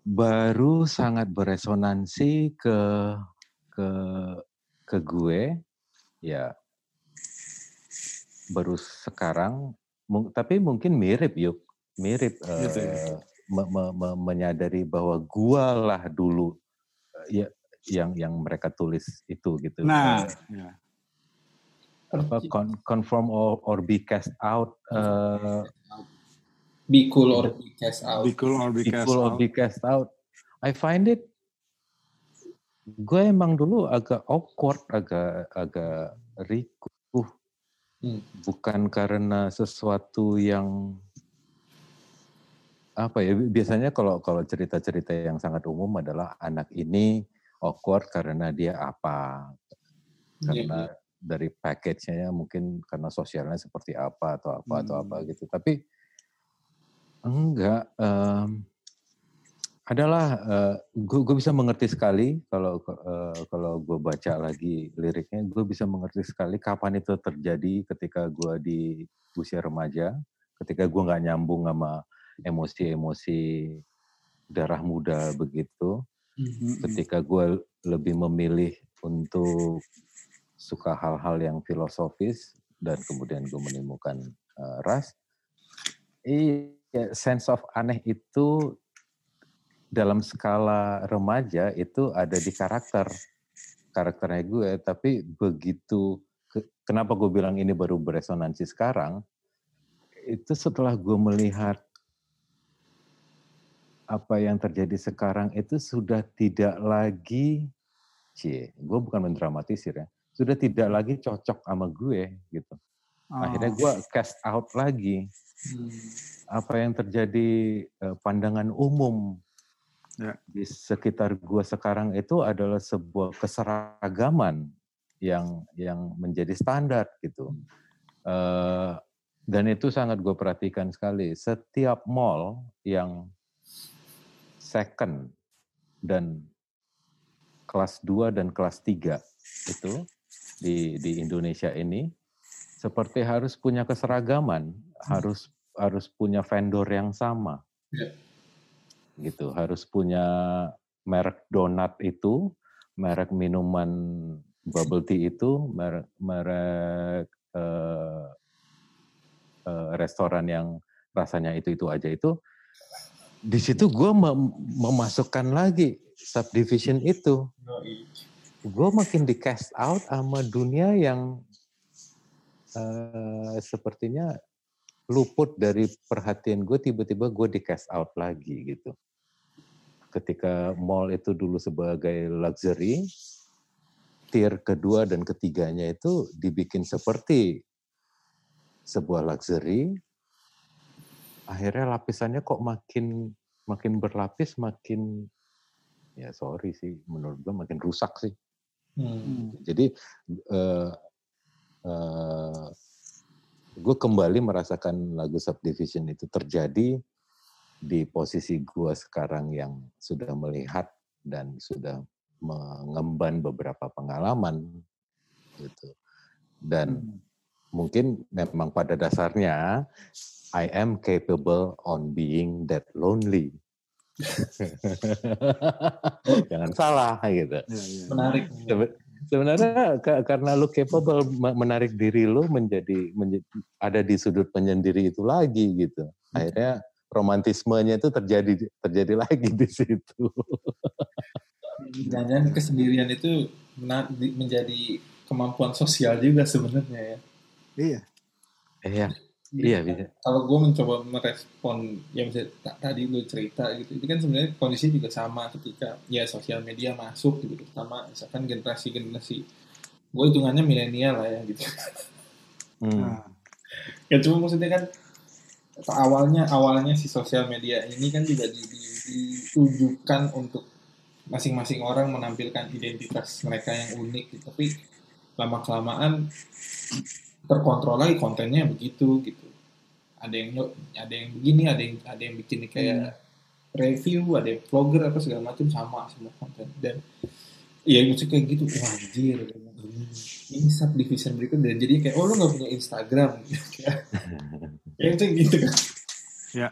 [SPEAKER 2] baru sangat beresonansi ke ke ke gue ya. Baru sekarang tapi mungkin mirip yuk. Mirip gitu uh, me, me, me, menyadari bahwa gua lah dulu uh, ya yang yang mereka tulis itu gitu.
[SPEAKER 1] Nah uh,
[SPEAKER 2] apa con, conform or, or be cast out uh,
[SPEAKER 3] Be cool or be cast out.
[SPEAKER 1] Be cool or be,
[SPEAKER 2] be
[SPEAKER 1] cast
[SPEAKER 2] cool
[SPEAKER 1] out.
[SPEAKER 2] or be cast out. I find it gue emang dulu agak awkward, agak agak riku. Hmm. Bukan karena sesuatu yang apa ya biasanya kalau kalau cerita-cerita yang sangat umum adalah anak ini awkward karena dia apa iya, karena yeah, yeah. dari package-nya mungkin karena sosialnya seperti apa atau apa hmm. atau apa gitu tapi Enggak, um, adalah uh, gue bisa mengerti sekali kalau uh, kalau gue baca lagi liriknya, gue bisa mengerti sekali kapan itu terjadi ketika gue di usia remaja, ketika gue nggak nyambung sama emosi-emosi darah muda begitu,
[SPEAKER 3] Hmm.
[SPEAKER 2] ketika gue lebih memilih untuk suka hal-hal yang filosofis dan kemudian gue menemukan uh, ras, iya sense of aneh itu dalam skala remaja itu ada di karakter karakternya gue, tapi begitu kenapa gue bilang ini baru beresonansi sekarang, itu setelah gue melihat apa yang terjadi sekarang itu sudah tidak lagi, cie, gue bukan mendramatisir ya, sudah tidak lagi cocok sama gue gitu. Akhirnya gue cast out lagi.
[SPEAKER 3] Hmm.
[SPEAKER 2] Apa yang terjadi eh, pandangan umum
[SPEAKER 1] Ya.
[SPEAKER 2] di sekitar gue sekarang itu adalah sebuah keseragaman yang yang menjadi standar gitu. Eh, dan itu sangat gue perhatikan sekali. Setiap mall yang second dan kelas 2 dan kelas 3 itu di di Indonesia ini seperti harus punya keseragaman, harus harus punya vendor yang sama.
[SPEAKER 3] Ya.
[SPEAKER 2] Gitu, harus punya merek donat itu, merek minuman bubble tea itu, merek merek eh, eh, restoran yang rasanya itu itu aja itu di situ gue mem- memasukkan lagi subdivision itu gue makin di cast out sama dunia yang eh, sepertinya luput dari perhatian gue tiba-tiba gue di cast out lagi gitu. Ketika mall itu dulu sebagai luxury tier kedua dan ketiganya itu dibikin seperti sebuah luxury. Akhirnya lapisannya kok makin makin berlapis makin ya sorry sih menurut gue makin rusak sih.
[SPEAKER 3] Hmm.
[SPEAKER 2] jadi eh, eh, gue kembali merasakan lagu subdivision itu terjadi di posisi gue sekarang yang sudah melihat dan sudah mengemban beberapa pengalaman gitu. Dan mungkin memang pada dasarnya I am capable on being that lonely. [LAUGHS] Jangan salah gitu.
[SPEAKER 1] Ya, ya.
[SPEAKER 3] Menarik.
[SPEAKER 2] Sebe- sebenarnya ka- karena lu capable me- menarik diri lu menjadi, menjadi ada di sudut penyendiri itu lagi gitu. Akhirnya romantismenya itu terjadi terjadi [LAUGHS] lagi di situ.
[SPEAKER 3] Jangan kesendirian itu menjadi kemampuan sosial juga sebenarnya ya.
[SPEAKER 1] Iya.
[SPEAKER 2] Iya, iya bisa.
[SPEAKER 3] Kalau gue mencoba merespon yang bisa ta- tadi lu cerita gitu, itu kan sebenarnya kondisi juga sama ketika ya sosial media masuk gitu, sama misalkan generasi-generasi gue hitungannya milenial lah ya gitu.
[SPEAKER 2] Hmm.
[SPEAKER 1] Nah,
[SPEAKER 3] Ya cuma maksudnya kan awalnya awalnya si sosial media ini kan juga di- di- ditujukan untuk masing-masing orang menampilkan identitas mereka yang unik gitu. Tapi lama kelamaan terkontrol lagi kontennya begitu gitu. Ada yang ada yang begini, ada yang ada yang bikin kayak review, ada yang vlogger apa segala macam sama semua konten dan Iya, maksudnya kayak gitu. Wah, anjir. Ini, ini subdivision berikutnya. Jadi kayak, oh lu gak punya Instagram. [LAUGHS] Kayak [LAUGHS] ya itu gitu kan.
[SPEAKER 1] Ya.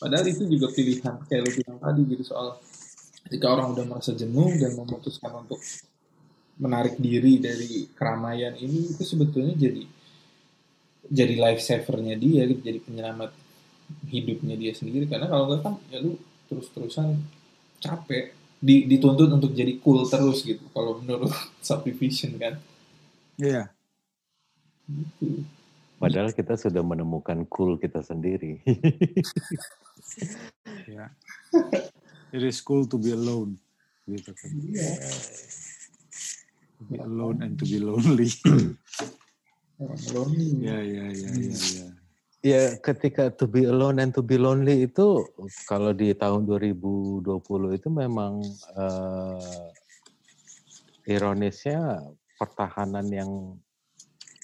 [SPEAKER 3] Padahal itu juga pilihan. Kayak lu bilang tadi gitu soal ketika orang udah merasa jenuh dan memutuskan untuk menarik diri dari keramaian ini, itu sebetulnya jadi jadi life savernya dia gitu, jadi penyelamat hidupnya dia sendiri. Karena kalau enggak kan ya lu terus-terusan capek di, dituntut untuk jadi cool terus gitu kalau menurut [LAUGHS] subdivision kan
[SPEAKER 1] Iya.
[SPEAKER 3] gitu.
[SPEAKER 2] Padahal kita sudah menemukan cool kita sendiri. [LAUGHS]
[SPEAKER 1] Ya. It is cool to be alone. Gitu kan.
[SPEAKER 3] Iya.
[SPEAKER 1] To be alone and to be lonely. [CLEARS THROAT]
[SPEAKER 3] Orang lonely.
[SPEAKER 1] ya, ya, ya, ya, ya.
[SPEAKER 2] Ya, ketika to be alone and to be lonely itu kalau di tahun 2020 itu memang eh, ironisnya pertahanan yang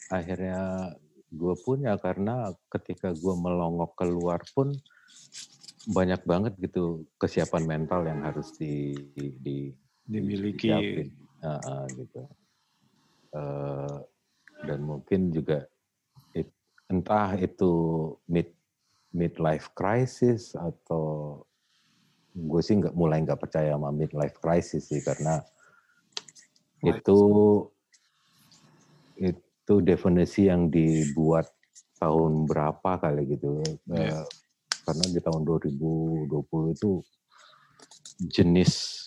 [SPEAKER 2] akhirnya gue punya karena ketika gue melongok keluar pun banyak banget gitu kesiapan mental yang harus di, di, di-
[SPEAKER 1] Dimiliki.
[SPEAKER 2] Ah, ah, gitu. Eh, dan mungkin juga it- entah itu mid midlife crisis atau gue sih nggak mulai nggak percaya sama midlife crisis sih karena itu itu definisi yang dibuat tahun berapa kali gitu yeah. karena di tahun 2020 itu jenis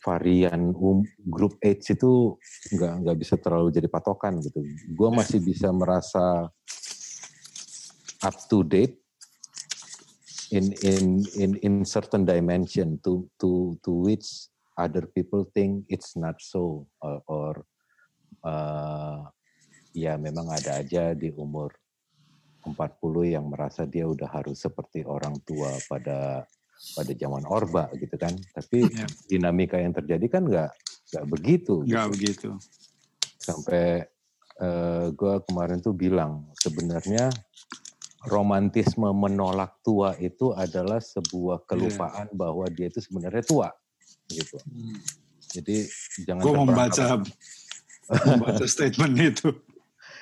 [SPEAKER 2] varian um, grup age itu nggak nggak bisa terlalu jadi patokan gitu. Gue masih bisa merasa up to date in in in in certain dimension to to to which other people think it's not so or, or uh, ya memang ada aja di umur 40 yang merasa dia udah harus seperti orang tua pada pada zaman Orba gitu kan. Tapi ya. dinamika yang terjadi kan nggak nggak begitu.
[SPEAKER 1] Nggak gitu. begitu.
[SPEAKER 2] Sampai uh, eh, gue kemarin tuh bilang sebenarnya romantisme menolak tua itu adalah sebuah iya. kelupaan yeah. bahwa dia itu sebenarnya tua gitu. Hmm. Jadi jangan
[SPEAKER 1] Gue membaca [LAUGHS] membaca statement itu.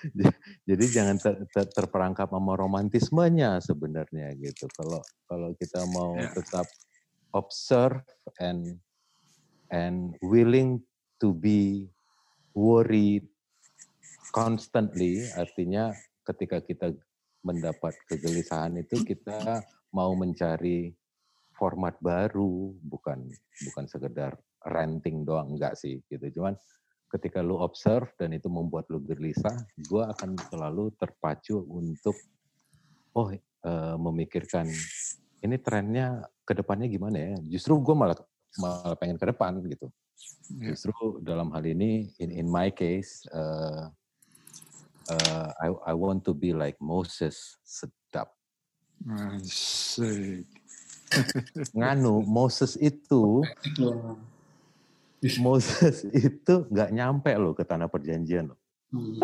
[SPEAKER 1] [LAUGHS]
[SPEAKER 2] Jadi jangan ter, ter, terperangkap sama romantismenya sebenarnya gitu. Kalau kalau kita mau yeah. tetap observe and and willing to be worried constantly, artinya ketika kita mendapat kegelisahan itu kita mau mencari format baru, bukan bukan sekedar renting doang enggak sih gitu. Cuman ketika lu observe dan itu membuat lu gelisah, gue akan selalu terpacu untuk oh e, memikirkan ini trennya ke depannya gimana ya. Justru gue malah malah pengen ke depan gitu. Ya. Justru dalam hal ini in in my case uh, uh, I I want to be like Moses sedap. Nganu Moses itu Moses [LAUGHS] itu nggak nyampe loh ke tanah perjanjian loh. Hmm.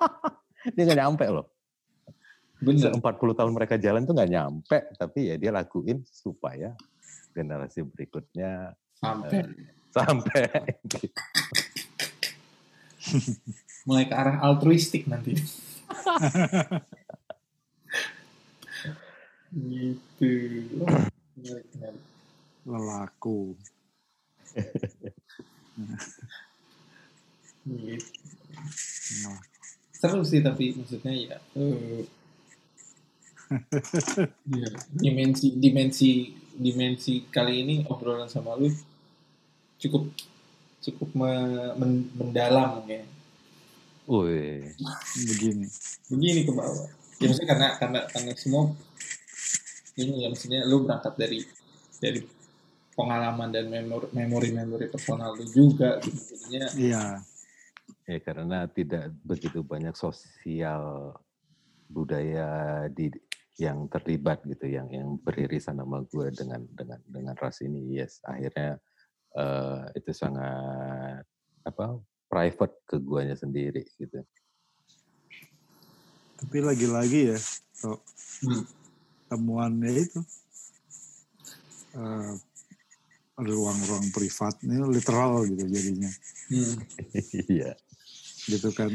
[SPEAKER 2] [LAUGHS] dia nggak nyampe loh. Benar. 40 tahun mereka jalan tuh nggak nyampe, tapi ya dia lakuin supaya generasi berikutnya
[SPEAKER 3] sampai uh,
[SPEAKER 2] sampai. [LAUGHS]
[SPEAKER 3] Mulai ke arah altruistik nanti. gitu.
[SPEAKER 1] Lelaku
[SPEAKER 3] gitu. Nah. Seru sih tapi maksudnya ya, uh, [LAUGHS] ya dimensi dimensi dimensi kali ini obrolan sama lu cukup cukup me, men, mendalam ya.
[SPEAKER 2] Wih,
[SPEAKER 1] begini.
[SPEAKER 3] Begini ke bawah. Ya maksudnya karena karena karena semua ini ya maksudnya lu berangkat dari dari pengalaman dan memori-memori personal itu juga gitu. Jadinya
[SPEAKER 1] iya.
[SPEAKER 2] Ya karena tidak begitu banyak sosial budaya di yang terlibat gitu yang yang beririsan sama gue dengan dengan dengan ras ini yes akhirnya uh, itu sangat apa private ke guanya sendiri gitu
[SPEAKER 1] tapi lagi-lagi ya so, hmm. temuannya itu uh, ruang-ruang privat ini literal gitu jadinya.
[SPEAKER 2] Hmm. Iya.
[SPEAKER 1] gitu kan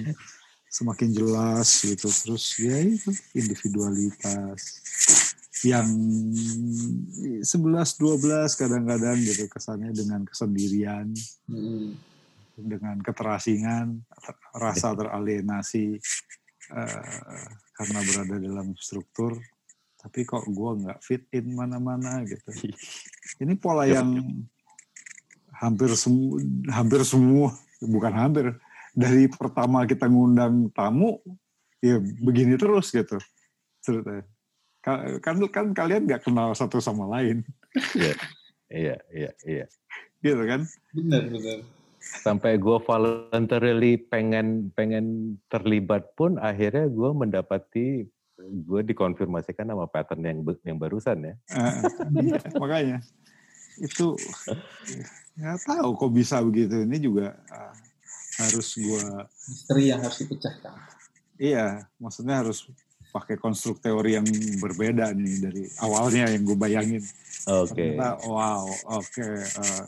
[SPEAKER 1] semakin jelas gitu terus ya itu individualitas yang 11 12 kadang-kadang gitu kesannya dengan kesendirian hmm. dengan keterasingan rasa teralienasi uh, karena berada dalam struktur tapi kok gue nggak fit in mana-mana gitu. [LAUGHS] Ini pola ya, yang hampir semua, hampir semua, bukan hampir, dari pertama kita ngundang tamu, ya begini terus gitu. Ceritanya. Kan, kan kalian nggak kenal satu sama lain.
[SPEAKER 2] Iya, iya, iya, iya.
[SPEAKER 1] Gitu kan?
[SPEAKER 3] Benar, benar.
[SPEAKER 2] Sampai gue voluntarily pengen pengen terlibat pun akhirnya gue mendapati gue dikonfirmasikan sama pattern yang yang barusan ya. Uh,
[SPEAKER 1] iya, makanya itu nggak tahu kok bisa begitu. Ini juga uh, harus gue
[SPEAKER 3] misteri yang harus dipecahkan.
[SPEAKER 1] Iya, maksudnya harus pakai konstruk teori yang berbeda nih dari awalnya yang gue bayangin.
[SPEAKER 2] Oke. Okay.
[SPEAKER 1] wow, oke. Okay, uh,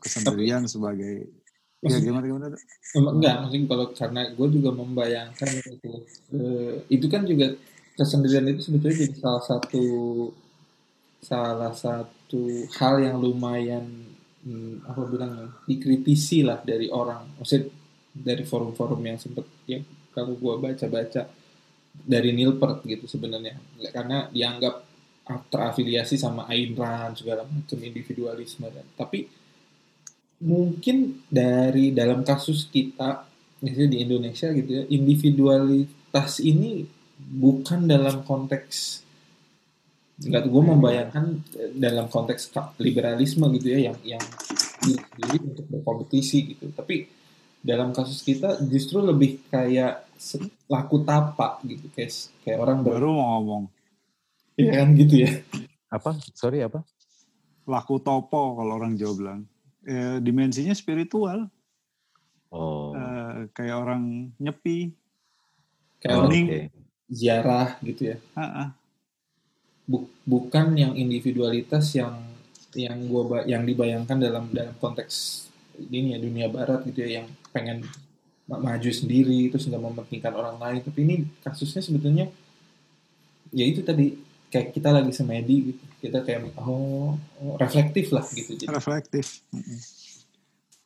[SPEAKER 1] kesendirian sebagai Ya gimana gimana?
[SPEAKER 3] Enggak, maksudnya kalau karena gue juga membayangkan itu, uh, itu kan juga kesendirian itu sebetulnya jadi salah satu salah satu hal yang lumayan hmm, apa bilang ya, dikritisi lah dari orang. Maksud dari forum-forum yang sempat ya kalau gua baca-baca dari Nilpert gitu sebenarnya. Karena dianggap terafiliasi sama Ayn Rand segala macam individualisme dan tapi mungkin dari dalam kasus kita misalnya di Indonesia gitu ya individualitas ini bukan dalam konteks nggak gue membayangkan dalam konteks liberalisme gitu ya yang yang diri untuk berkompetisi gitu. Tapi dalam kasus kita justru lebih kayak laku tapak gitu kayak kayak orang
[SPEAKER 1] baru mau ngomong.
[SPEAKER 3] Ya kan gitu ya.
[SPEAKER 2] Apa? Sorry apa?
[SPEAKER 1] Laku topo kalau orang Jawa bilang. E, dimensinya spiritual.
[SPEAKER 2] Oh.
[SPEAKER 1] E, kayak orang nyepi.
[SPEAKER 3] Kayak oh, orang okay. ziarah gitu ya
[SPEAKER 1] Ha-ha.
[SPEAKER 3] bukan yang individualitas yang yang gua yang dibayangkan dalam dalam konteks ini ya dunia barat gitu ya yang pengen maju sendiri terus nggak mementingkan orang lain tapi ini kasusnya sebetulnya ya itu tadi kayak kita lagi semedi gitu kita kayak oh, oh reflektif lah gitu
[SPEAKER 1] jadi. reflektif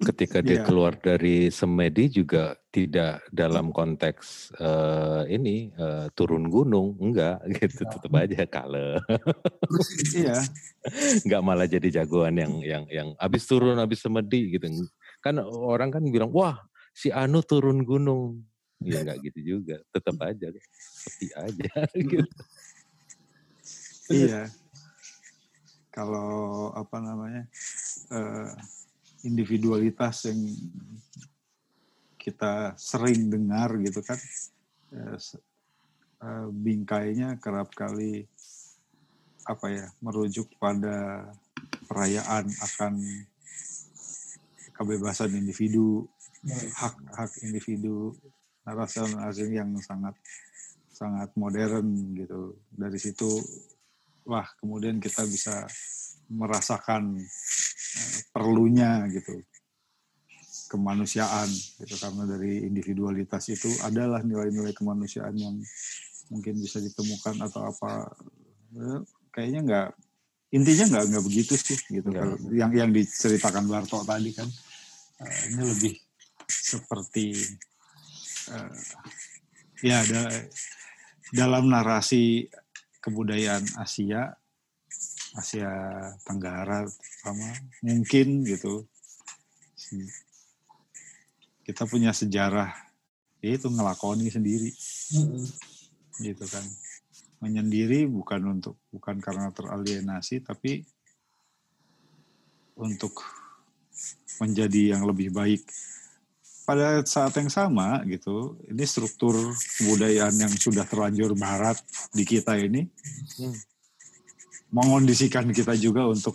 [SPEAKER 2] ketika dia yeah. keluar dari semedi juga tidak dalam konteks uh, ini uh, turun gunung enggak [LAUGHS] gitu. Tetap aja kale [LAUGHS]
[SPEAKER 1] iya.
[SPEAKER 2] Enggak malah jadi jagoan yang yang yang habis turun habis semedi gitu. Kan orang kan bilang wah si Anu turun gunung. Ya nggak gitu juga. Tetap aja seperti aja [LAUGHS] gitu.
[SPEAKER 1] Iya. Kalau apa namanya uh, individualitas yang kita sering dengar gitu kan uh, uh, bingkainya kerap kali apa ya merujuk pada perayaan akan kebebasan individu, hak-hak individu, narasi yang sangat sangat modern gitu. Dari situ wah kemudian kita bisa merasakan perlunya gitu. Kemanusiaan gitu. Karena dari individualitas itu adalah nilai-nilai kemanusiaan yang mungkin bisa ditemukan atau apa. Eh, kayaknya nggak intinya nggak nggak begitu sih gitu. Ya. yang yang diceritakan Barto tadi kan uh, ini lebih seperti uh, ya ada dalam narasi kebudayaan Asia Asia Tenggara sama mungkin gitu kita punya sejarah itu ngelakoni sendiri mm -hmm. gitu kan menyendiri bukan untuk bukan karena teralienasi tapi untuk menjadi yang lebih baik pada saat yang sama gitu ini struktur kebudayaan yang sudah terlanjur barat di kita ini hmm. Mengondisikan kita juga untuk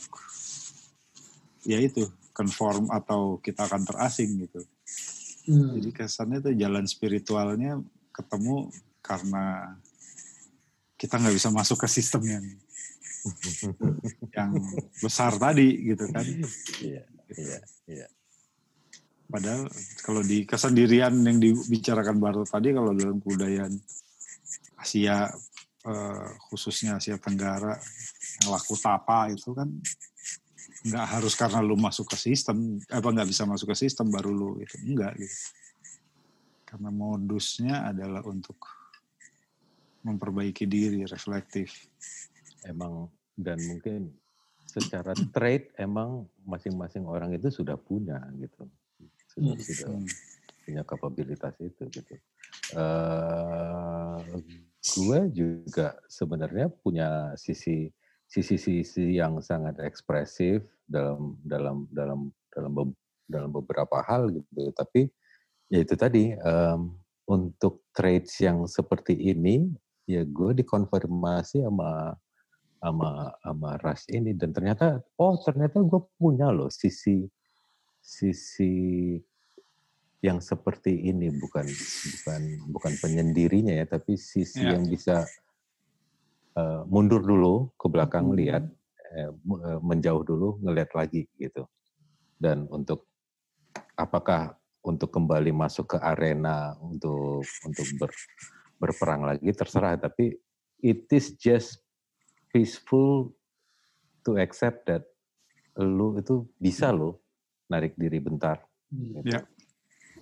[SPEAKER 1] ya itu konform atau kita akan terasing gitu hmm. jadi kesannya tuh jalan spiritualnya ketemu karena kita nggak bisa masuk ke sistem yang [LAUGHS] yang besar tadi gitu kan.
[SPEAKER 2] Iya, iya, iya.
[SPEAKER 1] Padahal kalau di kesendirian yang dibicarakan Barto tadi kalau dalam kebudayaan Asia eh, khususnya Asia Tenggara yang laku tapa itu kan nggak harus karena lu masuk ke sistem apa nggak bisa masuk ke sistem baru lu itu enggak gitu karena modusnya adalah untuk memperbaiki diri, reflektif.
[SPEAKER 2] Emang dan mungkin secara trade emang masing-masing orang itu sudah punya gitu, sudah hmm. sudah punya kapabilitas itu gitu. Uh, gue juga sebenarnya punya sisi sisi-sisi yang sangat ekspresif dalam dalam dalam dalam dalam beberapa hal gitu. Tapi ya itu tadi um, untuk trades yang seperti ini ya gue dikonfirmasi sama sama sama ras ini dan ternyata oh ternyata gue punya loh sisi sisi yang seperti ini bukan bukan bukan penyendirinya ya tapi sisi ya. yang bisa uh, mundur dulu ke belakang hmm. lihat uh, menjauh dulu ngelihat lagi gitu dan untuk apakah untuk kembali masuk ke arena untuk untuk ber berperang lagi terserah tapi it is just peaceful to accept that lu itu bisa lo narik diri bentar
[SPEAKER 3] Hmm.
[SPEAKER 1] Ya.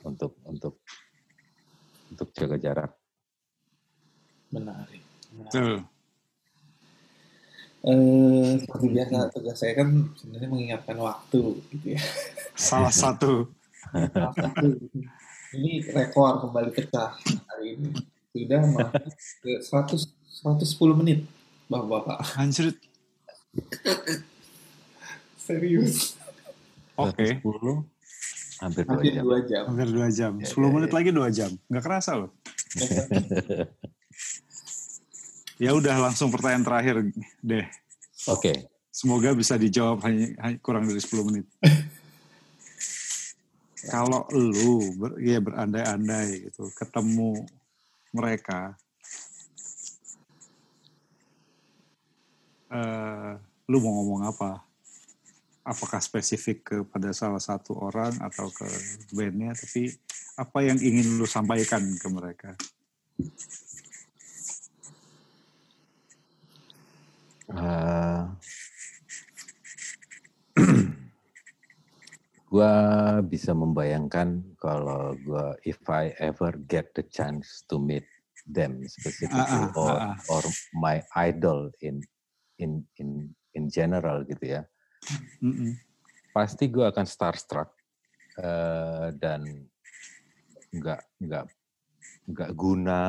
[SPEAKER 2] untuk untuk untuk jaga jarak.
[SPEAKER 3] Menarik. menarik.
[SPEAKER 1] Betul.
[SPEAKER 3] Eh, seperti biasa tugas saya kan sebenarnya mengingatkan waktu gitu ya.
[SPEAKER 1] Salah satu.
[SPEAKER 3] Salah satu. Ini rekor kembali pecah hari ini. Sudah masuk ke 100 110 menit, Bapak-bapak.
[SPEAKER 1] Anjir.
[SPEAKER 3] Serius.
[SPEAKER 1] Oke.
[SPEAKER 2] 10 hampir dua
[SPEAKER 3] Hampir
[SPEAKER 2] jam.
[SPEAKER 3] dua jam.
[SPEAKER 1] Hampir dua jam.
[SPEAKER 2] Ya,
[SPEAKER 1] 10
[SPEAKER 2] ya,
[SPEAKER 1] menit
[SPEAKER 2] ya.
[SPEAKER 1] lagi dua jam. Nggak kerasa loh. [LAUGHS] Ya udah langsung pertanyaan terakhir deh.
[SPEAKER 2] Oke,
[SPEAKER 1] Semoga bisa dijawab hanya, hanya kurang dari 10 menit. [LAUGHS] Kalau lu ber, ya berandai-andai gitu, ketemu mereka, eh, lu mau ngomong apa? Apakah spesifik kepada salah satu orang atau ke bandnya? Tapi apa yang ingin lu sampaikan ke mereka?
[SPEAKER 2] Eh, [CLEARS THROAT] gua bisa membayangkan kalau gua if I ever get the chance to meet them specifically
[SPEAKER 1] Ah, ah,
[SPEAKER 2] or
[SPEAKER 1] ah, ah.
[SPEAKER 2] or my idol in in in in general gitu ya
[SPEAKER 1] Mm-mm.
[SPEAKER 2] pasti gua akan starstruck eh, dan nggak nggak nggak guna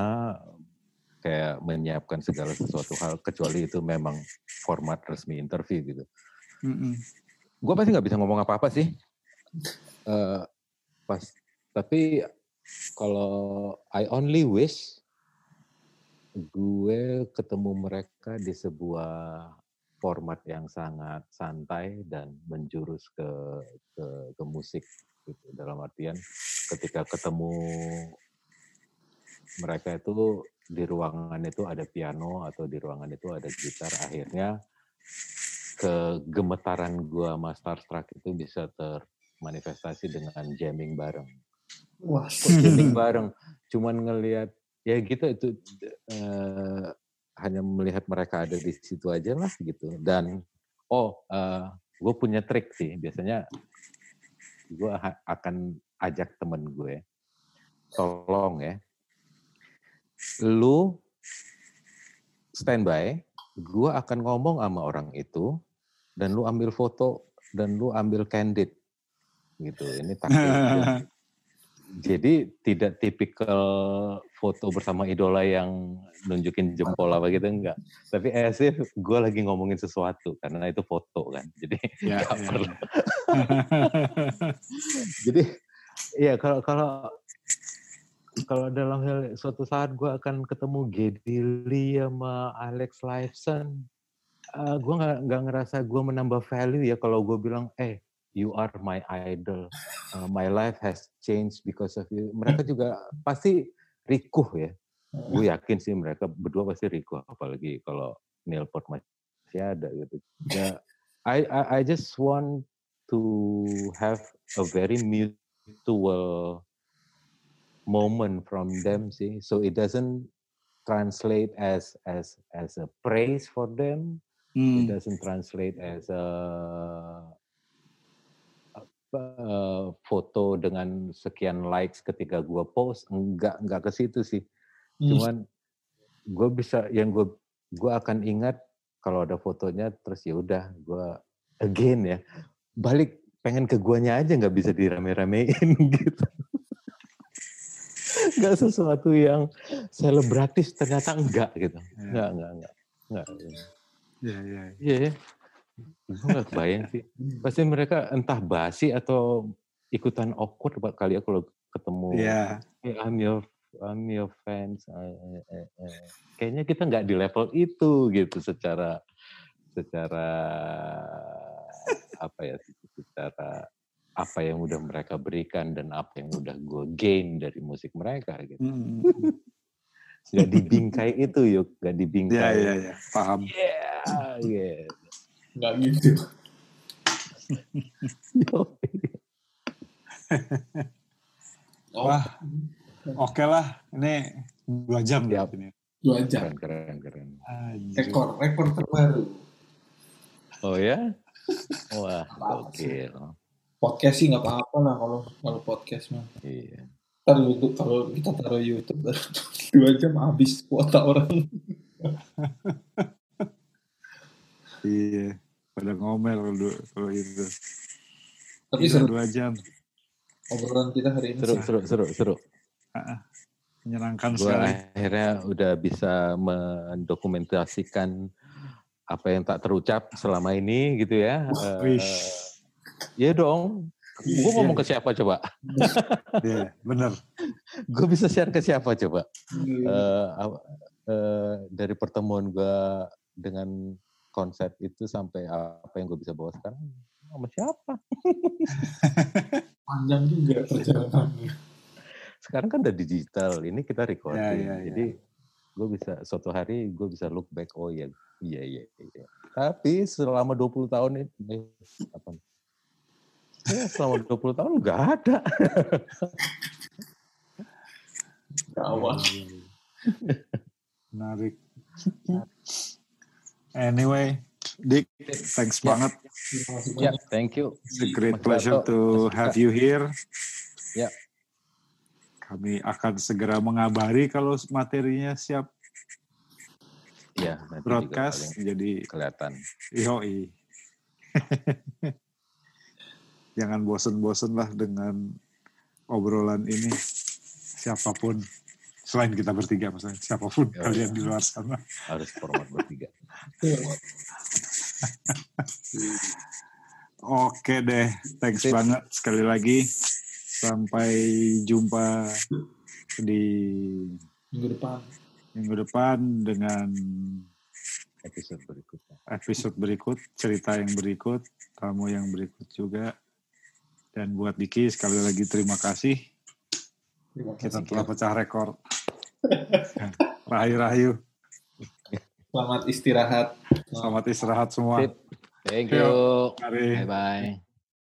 [SPEAKER 2] kayak menyiapkan segala sesuatu hal kecuali itu memang format resmi interview gitu
[SPEAKER 1] Mm-mm.
[SPEAKER 2] gue pasti nggak bisa ngomong apa-apa sih. Eh, pas, tapi kalau I only wish gue ketemu mereka di sebuah format yang sangat santai dan menjurus ke ke, ke musik gitu. Dalam artian ketika ketemu mereka itu di ruangan itu ada piano atau di ruangan itu ada gitar akhirnya kegemetaran gua sama Starstruck itu bisa termanifestasi dengan jamming bareng.
[SPEAKER 3] Wah,
[SPEAKER 2] jamming bareng? Cuman ngelihat ya gitu itu eh, hanya melihat mereka ada di situ aja lah gitu. Dan oh, gue punya trik sih. Biasanya gue akan ajak temen gue, tolong ya, lu standby, gue akan ngomong sama orang itu, dan lu ambil foto, dan lu ambil candid. Gitu, ini taktik. [LAUGHS] Jadi tidak tipikal foto bersama idola yang nunjukin jempol apa gitu enggak. Tapi as if gue lagi ngomongin sesuatu karena itu foto kan. Jadi [LAUGHS]
[SPEAKER 1] Ya,
[SPEAKER 2] nggak
[SPEAKER 1] ya,
[SPEAKER 2] perlu.
[SPEAKER 1] ya. [LAUGHS]
[SPEAKER 2] Jadi ya kalau kalau kalau dalam hal suatu saat gue akan ketemu Geddy Lee sama Alex Lifeson, uh, gue nggak nggak ngerasa gue menambah value ya kalau gue bilang, eh you are my idol, Uh, my life has changed because of you. Mereka juga pasti rikuh ya. Gue yakin sih mereka berdua pasti rikuh, apalagi kalau Neil Peart masih ada gitu. Ya, I, I I just want to have a very mutual moment from them sih. So it doesn't translate as as as a praise for them. It
[SPEAKER 1] Hmm.
[SPEAKER 2] doesn't translate as a eh, foto dengan sekian likes ketika gua post enggak enggak ke situ sih
[SPEAKER 3] Hmm.
[SPEAKER 2] cuman gue bisa yang gue gue akan ingat kalau ada fotonya terus ya udah gue again ya balik pengen ke guanya aja nggak bisa dirame-ramein [LAUGHS] gitu nggak sesuatu yang selebratis ternyata enggak gitu
[SPEAKER 1] Ya.
[SPEAKER 2] enggak enggak enggak enggak
[SPEAKER 1] Ya, ya.
[SPEAKER 2] iya ya gue nggak kebayang sih pasti mereka entah basi atau ikutan awkward kali ya kalau ketemu
[SPEAKER 1] Ya.
[SPEAKER 2] "Hey, I'm your I'm your fans. I- I- I." Kayaknya kita nggak di level itu gitu secara secara apa ya secara apa yang udah mereka berikan dan apa yang udah gue gain dari musik mereka gitu.
[SPEAKER 1] Hmm. [LAUGHS]
[SPEAKER 2] Nggak dibingkai itu yuk, nggak
[SPEAKER 1] Ya,
[SPEAKER 2] dibingkai.
[SPEAKER 1] ya, ya. Paham.
[SPEAKER 2] Yeah, yeah.
[SPEAKER 3] Nggak gitu. Oh, [LAUGHS]
[SPEAKER 1] Wah, oke lah. Ini dua jam ya. Ini.
[SPEAKER 3] dua jam.
[SPEAKER 2] keren, keren, keren.
[SPEAKER 1] Anjir.
[SPEAKER 3] rekor rekor terbaru
[SPEAKER 2] Oh ya? [LAUGHS] Wah,
[SPEAKER 3] Apa sih? Podcast sih nggak apa-apa lah kalau kalau podcast mah
[SPEAKER 2] Iya.
[SPEAKER 3] Ntar YouTube kalau kita taruh YouTube [LAUGHS] dua jam habis kuota orang [LAUGHS]
[SPEAKER 1] Iya. Pada ngomel kalau kalau itu.
[SPEAKER 3] tapi
[SPEAKER 1] Gila,
[SPEAKER 3] seru
[SPEAKER 1] dua jam.
[SPEAKER 3] obrolan kita hari ini
[SPEAKER 2] Seru,
[SPEAKER 3] sih
[SPEAKER 2] seru, seru, seru.
[SPEAKER 1] Menyenangkan
[SPEAKER 2] Gue
[SPEAKER 1] sekali.
[SPEAKER 2] akhirnya udah bisa mendokumentasikan apa yang tak terucap selama ini gitu ya.
[SPEAKER 1] Wih.
[SPEAKER 2] Iya dong. Gue ngomong ke siapa coba?
[SPEAKER 1] Iya, bener.
[SPEAKER 2] Gue bisa share ke siapa coba? Apa- eh, dari pertemuan gue dengan konsep itu sampai apa yang gue bisa bawa sekarang sama siapa? [LAUGHS]
[SPEAKER 3] panjang juga perjalanannya
[SPEAKER 2] Sekarang kan udah digital, ini kita recording.
[SPEAKER 1] Ya, ya, ya.
[SPEAKER 2] Jadi gue bisa suatu hari gue bisa look back oh ya iya iya iya. Tapi selama 20 tahun ini eh, apa? Ya, selama 20 tahun nggak ada.
[SPEAKER 3] gawat
[SPEAKER 1] Menarik. Anyway, Dick, thanks
[SPEAKER 2] Ya.
[SPEAKER 1] banget.
[SPEAKER 2] Ya,
[SPEAKER 3] banyak
[SPEAKER 2] thank you.
[SPEAKER 1] It's a great
[SPEAKER 2] Mas
[SPEAKER 1] pleasure to
[SPEAKER 2] Mas
[SPEAKER 1] have you here.
[SPEAKER 2] Ya.
[SPEAKER 1] Kami akan segera mengabari kalau materinya siap
[SPEAKER 2] Ya, juga
[SPEAKER 1] broadcast. Jadi,
[SPEAKER 2] kelihatan.
[SPEAKER 1] yoi. [LAUGHS] Jangan bosen-bosen lah dengan obrolan ini. Siapa pun. Selain kita bertiga, maksudnya. Siapa pun
[SPEAKER 2] Ya,
[SPEAKER 1] kalian
[SPEAKER 2] ya.
[SPEAKER 1] di luar sana.
[SPEAKER 2] Harus format bertiga. [LAUGHS]
[SPEAKER 1] Oke deh, thanks
[SPEAKER 2] Sip.
[SPEAKER 1] banget sekali lagi. Sampai jumpa di
[SPEAKER 3] minggu depan
[SPEAKER 1] minggu depan dengan
[SPEAKER 2] Episode berikutnya.
[SPEAKER 1] episode berikut, cerita yang berikut, tamu yang berikut juga. Dan buat Diki sekali lagi terima kasih.
[SPEAKER 3] terima
[SPEAKER 1] Kita
[SPEAKER 3] kasih
[SPEAKER 1] telah pecah rekor. Rahayu-rahayu.
[SPEAKER 3] selamat istirahat
[SPEAKER 1] Selamat istirahat semua.
[SPEAKER 2] Thank
[SPEAKER 1] Yo.
[SPEAKER 2] you.
[SPEAKER 1] Mari.
[SPEAKER 2] Bye bye.